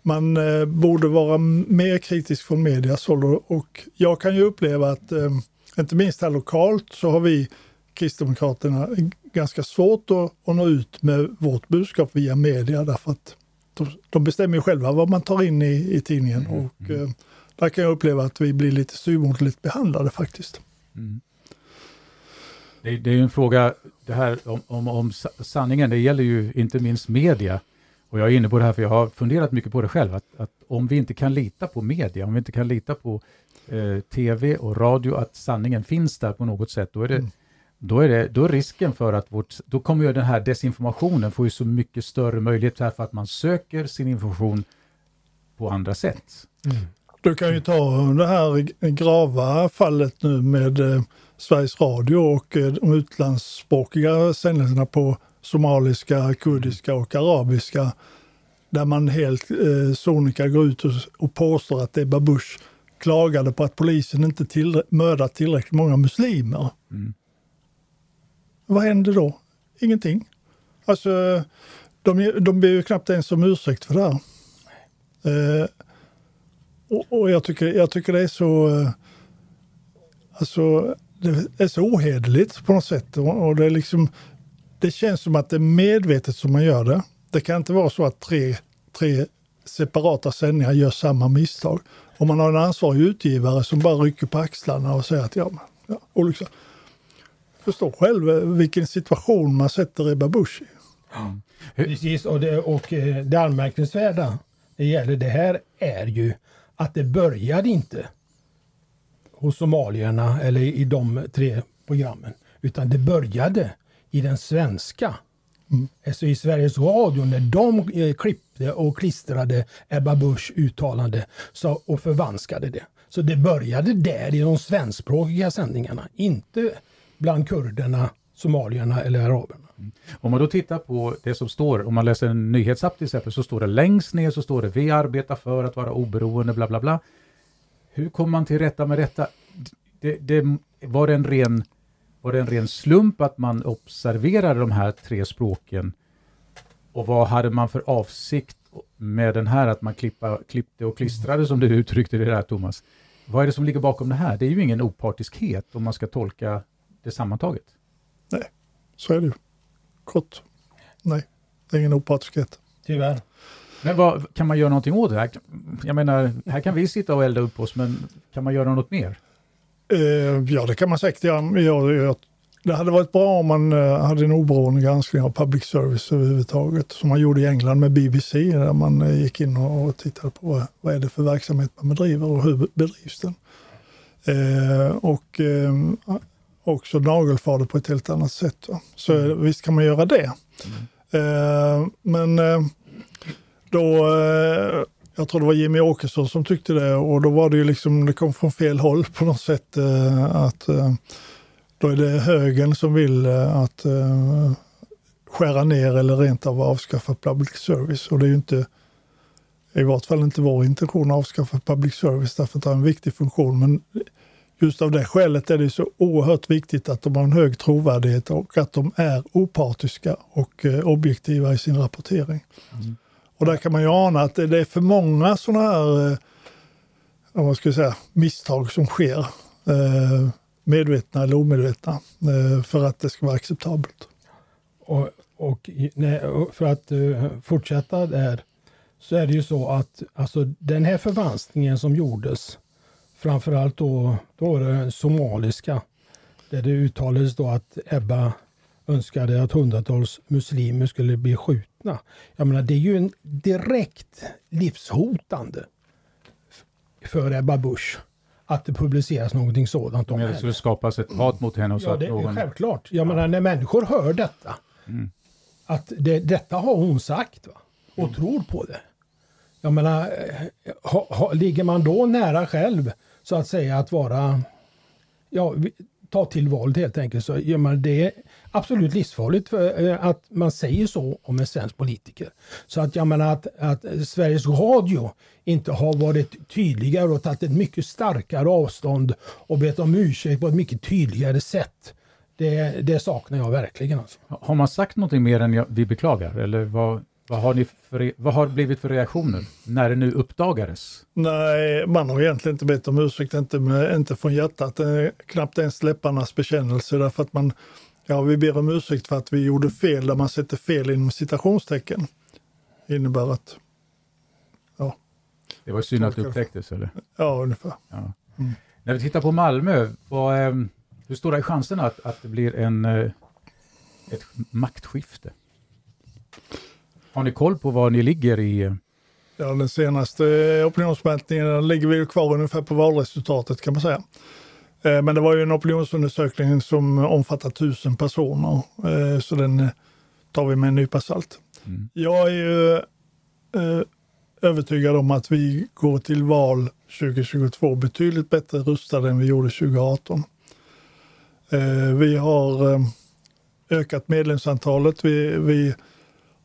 man eh, borde vara mer kritisk från medias håll och jag kan ju uppleva att, eh, inte minst här lokalt, så har vi Kristdemokraterna ganska svårt att, att nå ut med vårt budskap via media därför att de, de bestämmer ju själva vad man tar in i, i tidningen.
Mm.
Och, eh, där kan jag uppleva att vi blir lite styvmoderligt behandlade faktiskt.
Mm. Det, det är ju en fråga, det här om, om, om sa- sanningen, det gäller ju inte minst media. Och jag är inne på det här för jag har funderat mycket på det själv, att, att om vi inte kan lita på media, om vi inte kan lita på eh, tv och radio, att sanningen finns där på något sätt, då är det,
Mm.
Då är det då är risken för att vårt, då kommer ju den här desinformationen få ju så mycket större möjlighet här för att man söker sin information på andra sätt.
Du kan ju ta det här grava fallet nu med eh, Sveriges Radio och eh, de utlandsspråkiga sändningarna på somaliska, kurdiska och arabiska. Där man helt eh, sonika går ut och, och påstår att Ebba Busch klagade på att polisen inte till, mördat tillräckligt många muslimer.
Mm.
Vad händer då? Ingenting. Alltså, de, de ber ju knappt ens om ursäkt för det här. Eh, och, och jag, tycker, jag tycker det är så... Eh, alltså, det är så ohederligt på något sätt. Och, och det, är liksom, det känns som att det är medvetet som man gör det. Det kan inte vara så att tre, tre separata sändningar gör samma misstag. Om man har en ansvarig utgivare som bara rycker på axlarna och säger att ja, men, ja och Förstå själv eh, vilken situation man sätter Ebba Busch i.
Precis, och det, och eh, det anmärkningsvärda det gäller det här är ju att det började inte hos somalierna eller i de tre programmen, utan det började i den svenska. Alltså i Sveriges Radio när de eh, klippte och klistrade Ebba Busch uttalande så, och förvanskade det. Så det började där i de svenskspråkiga sändningarna, inte bland kurderna, somalierna eller araberna. Mm.
Om man då tittar på det som står, om man läser en nyhetsapp till exempel, så står det längst ner så står det vi arbetar för att vara oberoende, bla bla bla. Hur kommer man till rätta med detta? Det, det, var, det en ren, var det en ren slump att man observerade de här tre språken? Och vad hade man för avsikt med den här att man klippa, klippte och klistrade som du uttryckte det där Thomas? Vad är det som ligger bakom det här? Det är ju ingen opartiskhet om man ska tolka det sammantaget.
Så är det ju. Kort. Nej, det är ingen opartiskhet.
Tyvärr.
Men vad, kan man göra någonting åt det här? Jag menar, här kan vi sitta och elda upp oss, men kan man göra något mer?
Eh, ja, det kan man säkert göra. Jag, jag, det hade varit bra om man eh, hade en oberoende granskning av public service överhuvudtaget. Som man gjorde i England med BBC där man eh, gick in och, tittade på vad, vad är det för verksamhet man bedriver och hur bedrivs den. Eh, och eh, också nagelfar det på ett helt annat sätt. Va? Så mm. visst kan man göra det. Eh, men eh, då, eh, jag tror det var Jimmy Åkesson som tyckte det och då var det ju liksom, det kom från fel håll på något sätt. Eh, att eh, Då är det högern som vill eh, att skära ner eller rent av avskaffa public service. Och det är ju inte, i vart fall inte vår intention att avskaffa public service därför att det har en viktig funktion. Men just av det skälet är det så oerhört viktigt att de har en hög trovärdighet och att de är opartiska och eh, objektiva i sin rapportering. Och där kan man ju ana att det är för många sådana här eh, om man ska säga, misstag som sker. Eh, medvetna eller omedvetna. För att det ska vara acceptabelt.
Och, och, för att fortsätta där så är det ju så att alltså, den här förvanskningen som gjordes, framförallt då, då var det somaliska, där det uttalades då att Ebba önskade att hundratals muslimer skulle bli skjutna. Jag menar, det är ju en direkt livshotande för Ebba Busch att det publiceras någonting sådant om
Om det
henne.
skulle skapas ett hat mot henne och så
Ja, det är
någon...
självklart. Jag menar, när människor hör detta,
Mm.
att det, detta har hon sagt va? och
Mm.
tror på det. Jag menar, eh, ha, ha, ligger man då nära själv så att säga att vara, ja, ta till våld helt enkelt, så jag menar, det är absolut livsfarligt för, eh, att man säger så om en svensk politiker. Så att jag menar att, att Sveriges Radio inte har varit tydligare och tagit ett mycket starkare avstånd och bett om ursäkt på ett mycket tydligare sätt. Det, det saknar jag verkligen. Alltså.
Har man sagt någonting mer än jag, vi beklagar? Eller vad, vad, har ni för, vad har det blivit för reaktioner när det nu uppdagades?
Nej, man har egentligen inte bett om ursäkt, inte, med, inte från hjärtat, eh, knappt ens läpparnas bekännelse därför att man, Ja, vi ber om ursäkt för att vi gjorde fel där man sätter fel inom citationstecken. Det innebär att, ja.
Det var synd att det upptäcktes, eller?
Ja, ungefär.
Ja. Mm. När vi tittar på Malmö, vad, ehm, hur stora är chanserna att, att det blir en, eh, ett maktskifte? Har ni koll på var ni ligger i? Eh?
Ja, den senaste opinionsmätningen ligger vi kvar ungefär på valresultatet kan man säga. Eh, men det var ju en opinionsundersökning som omfattar tusen personer, så den tar vi med en nypa salt. Mm. Jag är ju övertygad om att vi går till val 2022 betydligt bättre rustade än vi gjorde 2018. Eh, vi har eh, ökat medlemsantalet. Vi, vi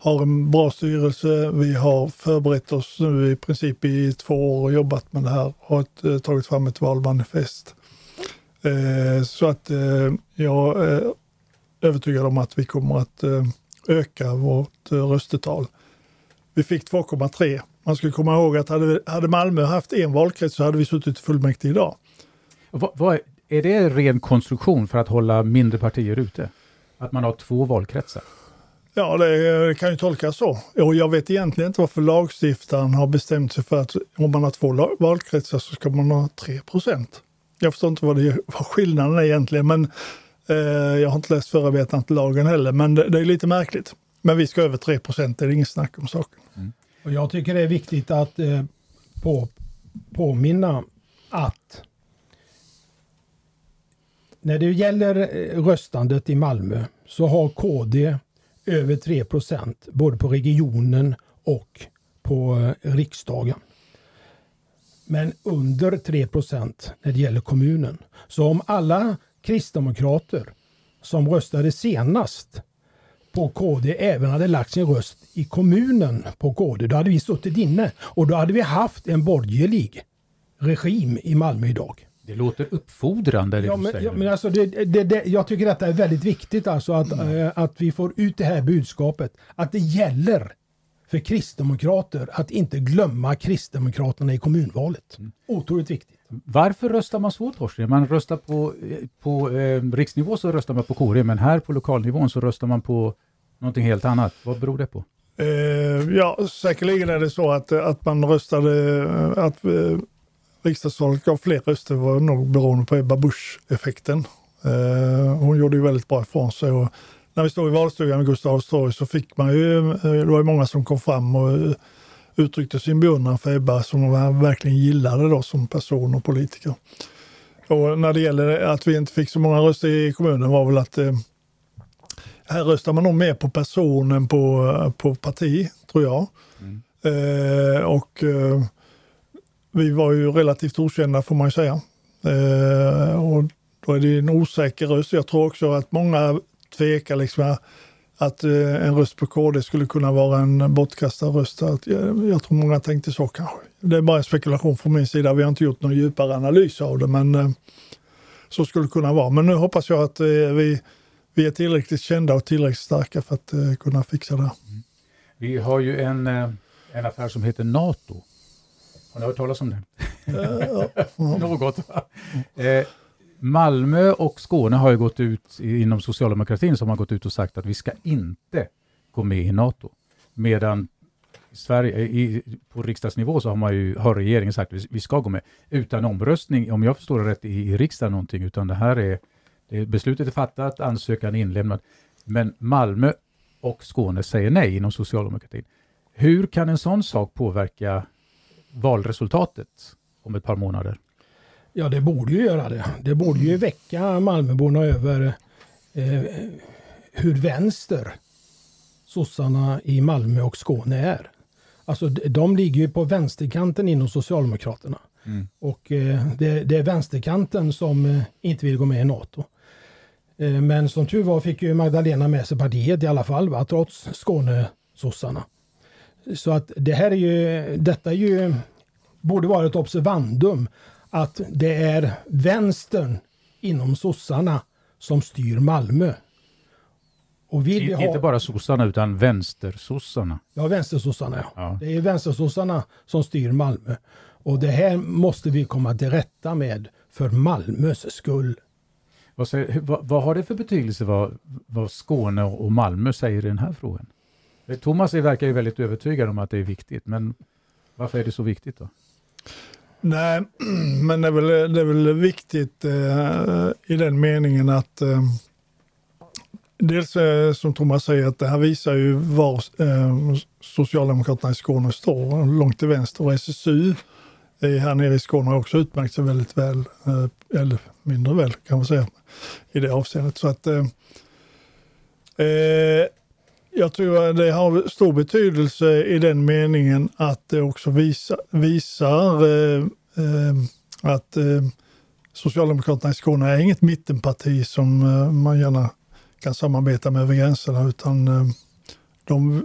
har en bra styrelse. Vi har förberett oss nu i princip i två år och jobbat med det här. Har ett, eh, tagit fram ett valmanifest. Eh, så att eh, jag är övertygad om att vi kommer att öka vårt röstetal. Vi fick 2,3 man ska komma ihåg att hade, hade Malmö haft en valkrets så hade vi suttit i fullmäktige idag.
Vad, vad, är det ren konstruktion för att hålla mindre partier ute? Att man har två valkretsar?
Ja, det, kan ju tolkas så. Och jag vet egentligen inte varför lagstiftaren har bestämt sig för att om man har två valkretsar så ska man ha 3 procent. Jag förstår inte vad, det, vad skillnaden är egentligen, men eh, jag har inte läst förarbetena till lagen heller, men det, det, är lite märkligt. Men vi ska över 3 procent, det är inget snack om saken. Mm.
Och jag tycker det är viktigt att eh, på, påminna att när det gäller eh, röstandet i Malmö så har KD över 3 procent både på regionen och på eh, riksdagen. Men under 3 procent när det gäller kommunen. Så om alla kristdemokrater som röstade senast på KD även hade lagt sin röst i kommunen på KD, då hade vi suttit inne och då hade vi haft en borgerlig regim i Malmö idag.
Det låter uppfordrande det
ja, men, ja, men alltså det, det, det, Jag tycker detta är väldigt viktigt alltså att, mm. äh, att vi får ut det här budskapet. Att det gäller för kristdemokrater att inte glömma kristdemokraterna i kommunvalet. Mm. Otroligt viktigt.
Varför röstar man så Torsten? Man röstar på, på eh, riksnivå så röstar man på KD, men här på lokalnivån så röstar man på någonting helt annat. Vad beror det på?
Eh, ja, säkerligen är det så att, att man röstade, att eh, riksdagsvalet gav fler röster var nog beroende på Ebba Busch-effekten. Eh, hon gjorde ju väldigt bra ifrån sig. Och när vi stod i valstugan vid Gustav torg så fick man ju, eh, det var ju många som kom fram och eh, uttryckte sin beundran för Ebba som man verkligen gillade då som person och politiker. Och när det gäller att vi inte fick så många röster i kommunen var väl att eh, här röstar man nog mer på personen på, på parti, tror jag. Mm. Eh, och eh, vi var ju relativt okända får man ju säga. Eh, och då är det en osäker röst. Jag tror också att många tvekar liksom att eh, en röst på KD skulle kunna vara en bortkastad röst. Att jag, jag, tror många tänkte så kanske. Det är bara en spekulation från min sida. Vi har inte gjort någon djupare analys av det, men eh, så skulle det kunna vara. Men nu hoppas jag att eh, vi, vi är tillräckligt kända och tillräckligt starka för att eh, kunna fixa det. Mm.
Vi har ju en, eh, en affär som heter NATO. Har ni hört talas om det? Något. Eh, Malmö och Skåne har ju gått ut inom socialdemokratin som har gått ut och sagt att vi ska inte gå med i NATO. Medan i Sverige, i, på riksdagsnivå så har, man ju, har regeringen sagt att vi ska gå med utan omröstning, om jag förstår det rätt, i, i riksdagen någonting, utan det här är, det, beslutet är fattat, ansökan är inlämnad. Men Malmö och Skåne säger nej inom socialdemokratin. Hur kan en sån sak påverka valresultatet om ett par månader?
Ja, det borde ju göra det. Det borde ju väcka Malmöborna över eh, hur vänster sossarna i Malmö och Skåne är. Alltså de ligger ju på vänsterkanten inom Socialdemokraterna. Mm. Och eh, det, det, är vänsterkanten som eh, inte vill gå med i NATO. Eh, men som tur var fick ju Magdalena med sig partiet i alla fall, va, trots Skånesossarna. Så att det här är ju, detta är ju, borde vara ett observandum att det är vänstern inom sossarna som styr Malmö.
Och vill ha... Inte bara sossarna utan vänstersossarna.
Ja, vänstersossarna ja. ja. Det är vänstersossarna som styr Malmö. Och det här måste vi komma till rätta med för Malmös skull.
Vad, säger, vad, vad, har det för betydelse vad, vad Skåne och Malmö säger i den här frågan? Eh, Thomas verkar ju väldigt övertygad om att det är viktigt, men varför är det så viktigt då?
Nej, men det är väl, det är väl viktigt eh, i den meningen att eh, dels eh, som Thomas säger att det här visar ju var eh, Socialdemokraterna i Skåne står, långt till vänster och SSU här nere i Skåne har också utmärkt sig väldigt väl, eh, eller mindre väl kan man säga, i det avseendet. Så att, eh, eh jag tror att det har stor betydelse i den meningen att det också visa, visar eh, eh, att eh, Socialdemokraterna i Skåne är inget mittenparti som eh, man gärna kan samarbeta med över gränserna utan eh, de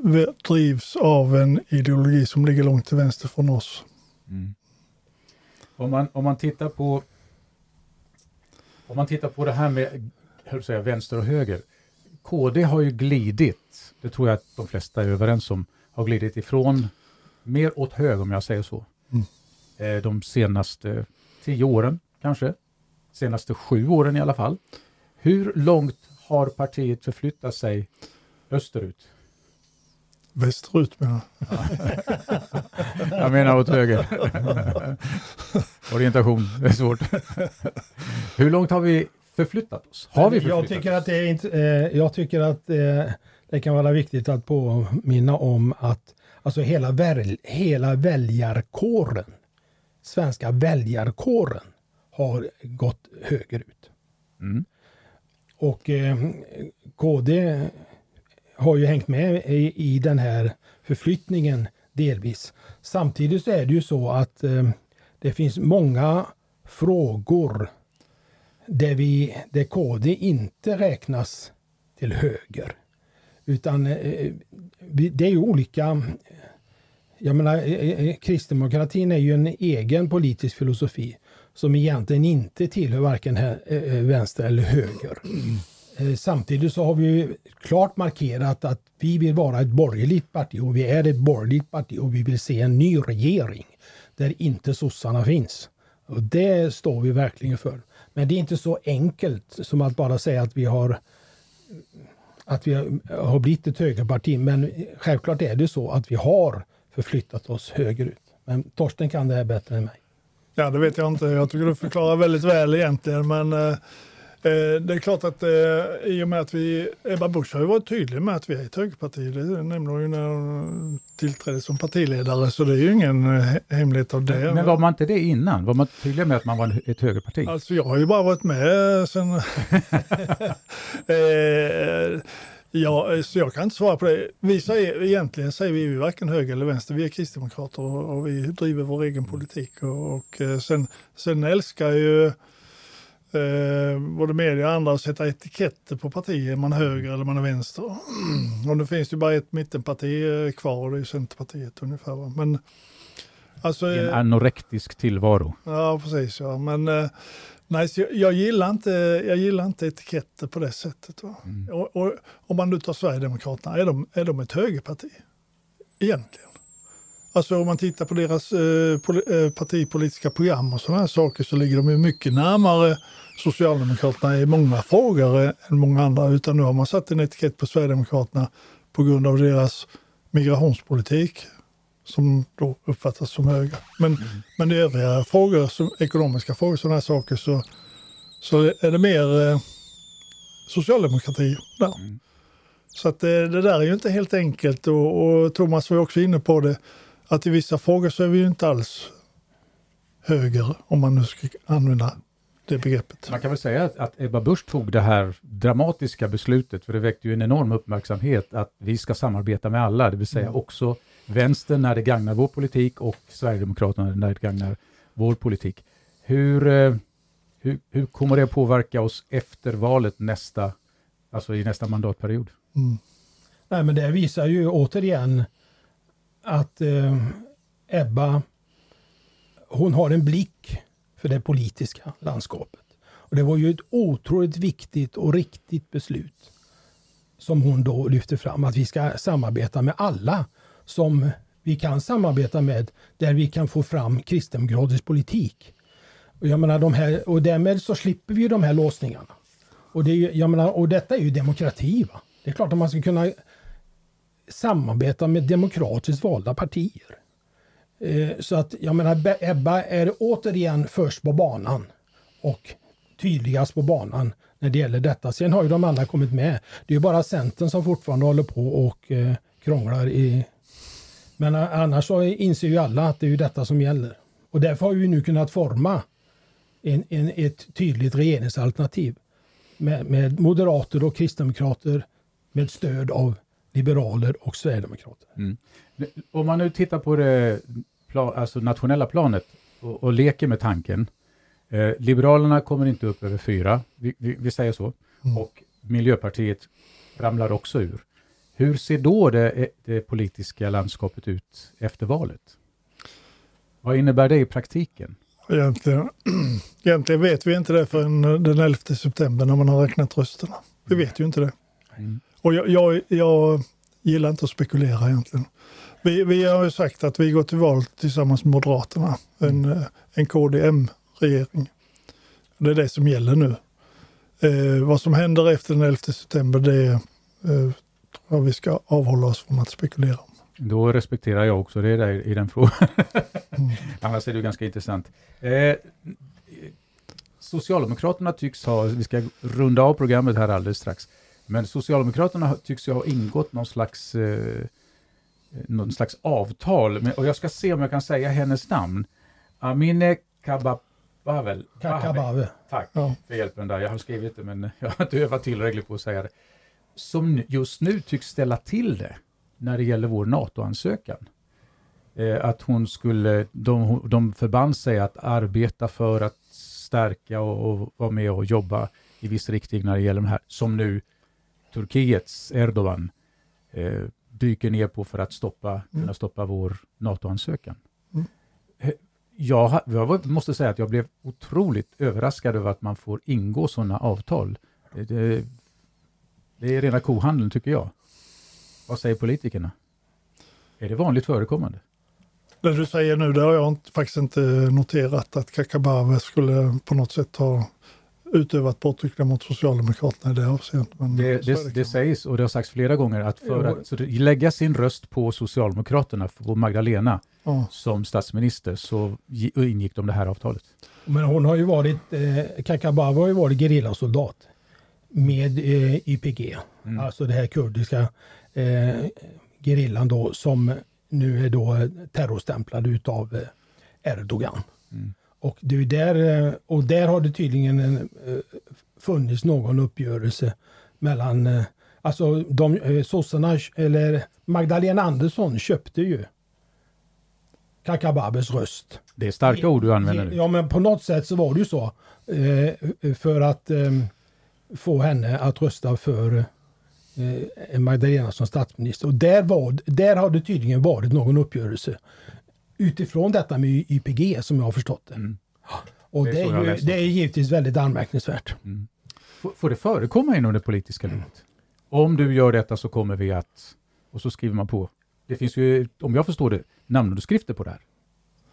drivs av en ideologi som ligger långt till vänster från oss. Mm.
Om, man, om man tittar på om man tittar på det här med säga, vänster och höger. KD har ju glidit, det tror jag att de flesta är överens om, har glidit ifrån mer åt höger om jag säger så. Mm. Eh, de senaste tio åren kanske, senaste sju åren i alla fall. Hur långt har partiet förflyttat sig österut?
Västerut menar
jag. jag menar åt höger. Orientation är svårt. Hur långt har vi förflyttat oss? Har vi
förflyttat jag tycker att det är inte, eh, jag tycker att eh, det kan vara viktigt att påminna om att alltså hela, väl, hela väljarkåren, svenska väljarkåren har gått högerut. Mm. Och eh, KD har ju hängt med i, i den här förflyttningen delvis. Samtidigt så är det ju så att eh, det finns många frågor där, vi, där KD inte räknas till höger. Utan eh, eh, det är ju olika jag menar, eh, kristdemokratin är ju en egen politisk filosofi som egentligen inte tillhör varken vänster eller höger. Samtidigt så har vi klart markerat att vi vill vara ett borgerligt parti och vi är ett borgerligt parti och vi vill se en ny regering där inte sossarna finns. Och det står vi verkligen för. Men det är inte så enkelt som att bara säga att vi har att vi har blivit ett högerparti. Men självklart är det så att vi har förflyttat oss högerut. Men Torsten kan det här bättre än mig.
Ja, det vet jag inte. Jag tycker du förklarar väldigt väl egentligen. Men eh, det är klart att eh, i och med att vi, Ebba Busch har ju varit tydlig med att vi är ett högerparti. Det nämnde hon ju när hon tillträdde som partiledare, så det är ju ingen eh, hemlighet av det.
Men var man inte det innan? Var man tydlig med att man var ett högerparti?
Alltså jag har ju bara varit med sen... Ja, så jag kan inte svara på det. Vi säger, egentligen säger vi, vi varken höger eller vänster, vi är kristdemokrater och, och vi driver vår egen politik. Och, och sen, sen älskar ju eh, både media och andra att sätta etiketter på partier, man är höger eller man är vänster. Och nu finns det bara ett mittenparti eh, kvar och det är Centerpartiet ungefär. Men,
alltså, en eh, anorektisk tillvaro.
Ja, precis. Ja. Men eh, nej, jag, jag, gillar inte, jag gillar inte etiketter på det sättet. Mm. Och, och, om man nu tar Sverigedemokraterna, är de, är de ett högerparti? Egentligen. Alltså om man tittar på deras eh, partipolitiska program och sådana här saker så ligger de ju mycket närmare Socialdemokraterna i många frågor än många andra, utan nu har man satt en etikett på Sverigedemokraterna på grund av deras migrationspolitik som då uppfattas som höger. Men, mm. men i övriga frågor, som ekonomiska frågor, sådana här saker, så, så är det mer eh, socialdemokrati där. Mm. Så att det, det, där är ju inte helt enkelt och, och Thomas var också inne på det, att i vissa frågor så är vi ju inte alls höger, om man nu ska använda det begreppet.
Man kan väl säga att, att Ebba Busch tog det här dramatiska beslutet, för det väckte ju en enorm uppmärksamhet, att vi ska samarbeta med alla, det vill säga mm. också vänstern när det gagnar vår politik och Sverigedemokraterna när det gagnar vår politik. Hur, eh, hur, hur kommer det påverka oss efter valet nästa, alltså i nästa mandatperiod? Mm.
Nej, men det visar ju återigen att eh, Ebba, hon har en blick för det politiska landskapet. Och Det var ju ett otroligt viktigt och riktigt beslut som hon då lyfte fram, att vi ska samarbeta med alla som vi kan samarbeta med, där vi kan få fram kristdemokratisk politik. Och, jag menar, de här, och därmed så slipper vi de här låsningarna. Och, det är, jag menar, och detta är ju demokrati. Va? Det är klart att man ska kunna samarbeta med demokratiskt valda partier. Eh, så att jag menar, Ebba är återigen först på banan och tydligast på banan när det gäller detta. Sen har ju de andra kommit med. Det är ju bara Centern som fortfarande håller på och eh, krånglar i... Men annars så inser ju alla att det är ju detta som gäller. Och därför har vi nu kunnat forma en, en, ett tydligt regeringsalternativ med, med moderater och kristdemokrater med stöd av liberaler och sverigedemokrater. Mm.
Om man nu tittar på det pla, alltså nationella planet och, och leker med tanken. Eh, Liberalerna kommer inte upp över fyra, vi, vi, vi säger så. Och Miljöpartiet ramlar också ur. Hur ser då det, det politiska landskapet ut efter valet? Vad innebär det i praktiken?
Egentligen, egentligen vet vi inte det förrän den 11 september när man har räknat rösterna. Vi vet ju inte det.
Mm.
Och jag, jag, jag gillar inte att spekulera egentligen. Vi, vi har ju sagt att vi går till val tillsammans med Moderaterna, en, eh, en KDM-regering. Det är det som gäller nu. Eh, vad som händer efter den 11 september, det eh, tror jag vi ska avhålla oss från att spekulera om.
Då respekterar jag också det där i den frågan. Annars är det ju ganska intressant. Eh, Socialdemokraterna tycks ha, vi ska runda av programmet här alldeles strax, men Socialdemokraterna tycks ju ha ingått någon slags, eh, någon slags avtal, med, och jag ska se om jag kan säga hennes namn. Amine Kababavel.
Kakabave.
Tack
Ja.
för hjälpen där. Jag har skrivit det, men jag har inte övat tillräckligt på att säga det. Som just nu tycks ställa till det när det gäller vår NATO-ansökan. Eh, att hon skulle, de, de förband sig att arbeta för att stärka och, och vara med och jobba i viss riktning när det gäller de här, som nu Turkiets Erdogan eh, dyker ner på för att stoppa, kunna stoppa vår NATO-ansökan.
Mm.
Jag, jag måste säga att jag blev otroligt överraskad över att man får ingå sådana avtal. Det, det, är rena kohandeln tycker jag. Vad säger politikerna? Är det vanligt förekommande?
Det du säger nu, det har jag faktiskt inte noterat att Kakabave skulle på något sätt ha utövat påtryckningar mot Socialdemokraterna i det avseendet. Men
Det, det, det sägs och det har sagts flera gånger att för att så lägga sin röst på Socialdemokraterna, på Magdalena
Ja.
som statsminister, så gi- ingick de det här avtalet.
Men hon har ju varit, eh, Kakabave har ju varit gerillasoldat med eh, YPG. Alltså det här kurdiska eh, gerillan då som nu är då terrorstämplad utav eh, Erdogan. Och, det där, eh, och där har det tydligen en, eh, funnits någon uppgörelse mellan, eh, alltså de sossarna, eller Magdalena Andersson köpte ju Kakababes röst.
Det är starka ord du använder nu.
Ja, men på något sätt så var det ju så. För att få henne att rösta för Magdalena som statsminister. Och där, var, där har det tydligen varit någon uppgörelse. Utifrån detta med YPG som jag har förstått det.
Mm.
Och
Det är
det är, ju, det är givetvis väldigt anmärkningsvärt.
Får, får det förekomma inom det politiska livet? Om du gör detta så kommer vi att... Och så skriver man på. Det finns ju, om jag förstår det, namnunderskrifter på det här.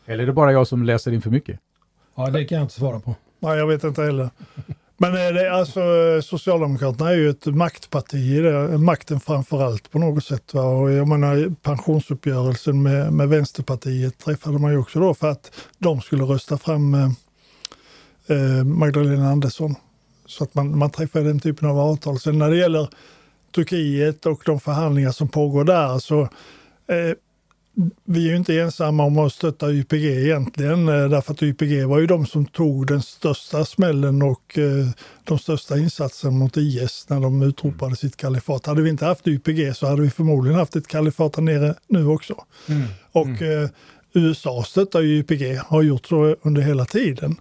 Eller är det bara jag som läser in för mycket?
Ja, det kan jag inte svara på.
Nej, jag vet inte heller. Men är det, alltså, Socialdemokraterna är ju ett maktparti, det, makten framför allt på något sätt. Va? Och jag menar pensionsuppgörelsen med, med Vänsterpartiet träffade man ju också då för att de skulle rösta fram eh, eh Magdalena Andersson. Så att man, man träffar den typen av avtal. Sen när det gäller Turkiet och de förhandlingar som pågår där så eh, vi är ju inte ensamma om att stötta YPG egentligen, eh, därför att YPG var ju de som tog den största smällen och eh, de största insatserna mot IS när de utropade sitt kalifat. Hade vi inte haft YPG så hade vi förmodligen haft ett kalifat här nere nu också. Och eh, USA stöttar ju YPG, har gjort så under hela tiden.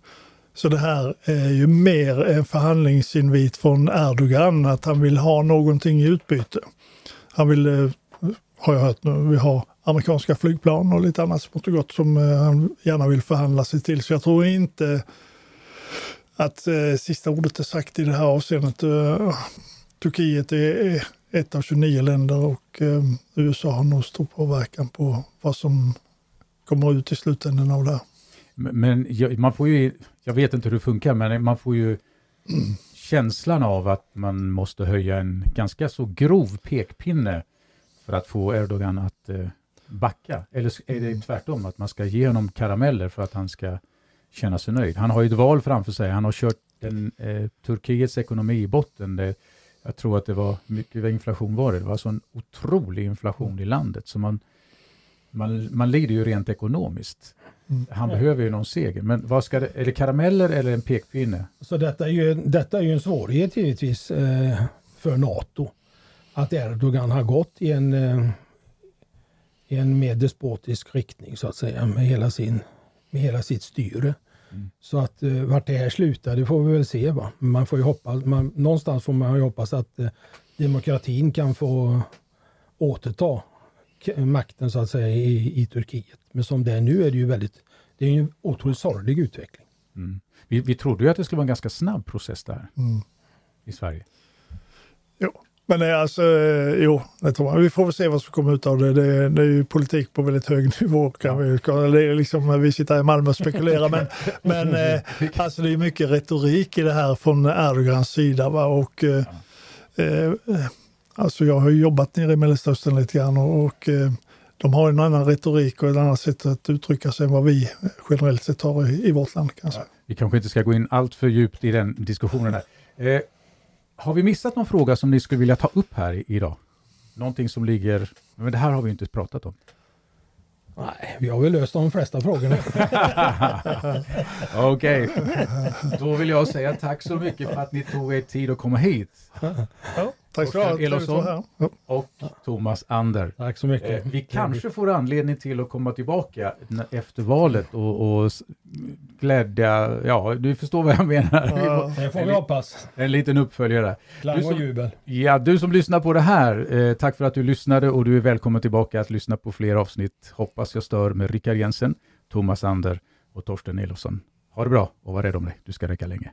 Så det här är ju mer en förhandlingsinvit från Erdogan, att han vill ha någonting i utbyte. Han vill, har jag hört nu, vill ha amerikanska flygplan och lite annat smått och gott som eh, han gärna vill förhandla sig till. Så jag tror inte att eh, sista ordet är sagt i det här avseendet. Eh, Turkiet är, ett av 29 länder och eh, USA har nog stor påverkan på vad som kommer ut i slutändan av det här.
Men man får ju, jag vet inte hur det funkar, men man får ju känslan av att man måste höja en ganska så grov pekpinne för att få Erdogan att eh, backa? Eller är det tvärtom, att man ska ge honom karameller för att han ska känna sig nöjd? Han har ju ett val framför sig. Han har kört den, eh, Turkiets ekonomi i botten. Det, jag tror att det var mycket inflation var det. Det var så en otrolig inflation i landet. Så man, man, man lider ju rent ekonomiskt. Mm. Han behöver ju någon seger. Men vad ska det, är det karameller eller en pekpinne?
Så detta är ju, detta är ju en svårighet givetvis eh, för NATO. Att Erdogan har gått i en, eh, i en mer despotisk riktning så att säga med hela, sin, med hela sitt styre. Mm. Så att eh, vart det här slutar, det får vi väl se. Va? Man får ju hoppas, man, någonstans får man ju hoppas att eh, demokratin kan få återta makten så att säga i, i Turkiet. Men som det är nu är det ju väldigt, det är en otroligt sorglig utveckling.
Mm. Vi, vi trodde ju att det skulle vara en ganska snabb process där mm. i Sverige.
Jo, men är alltså, eh, jo, det tror jag. Vi får väl se vad som kommer ut av det. Det, det är ju politik på väldigt hög nivå. Kan vi, det är liksom, vi sitter här i Malmö och spekulerar, men, men eh, alltså det är mycket retorik i det här från Erdogans sida. Va? Och, eh, eh, alltså jag har jobbat nere i Mellanöstern lite grann och, och eh, de har en annan retorik och ett annat sätt att uttrycka sig än vad vi generellt sett har i, i vårt land. Kanske. Ja,
vi kanske inte ska gå in allt för djupt i den diskussionen. Här. Eh, har vi missat någon fråga som ni skulle vilja ta upp här idag? Någonting som ligger... Men det här har vi inte pratat om.
Nej, vi har väl löst de flesta frågorna.
Okej, okay. då vill jag säga tack så mycket för att ni tog er tid att komma hit.
Tack ska du ha.
och Thomas Ander.
Tack så mycket.
Eh, vi kanske får anledning till att komma tillbaka efter valet och, och glädja, ja du förstår vad jag menar.
Ja, det får vi hoppas.
En liten uppföljare.
Klang och jubel.
Ja, du som lyssnar på det här, eh, tack för att du lyssnade och du är välkommen tillbaka att lyssna på fler avsnitt. Hoppas jag stör med Rickard Jensen, Thomas Ander och Torsten Elofsson. Ha det bra och var rädd om dig, du ska räcka länge.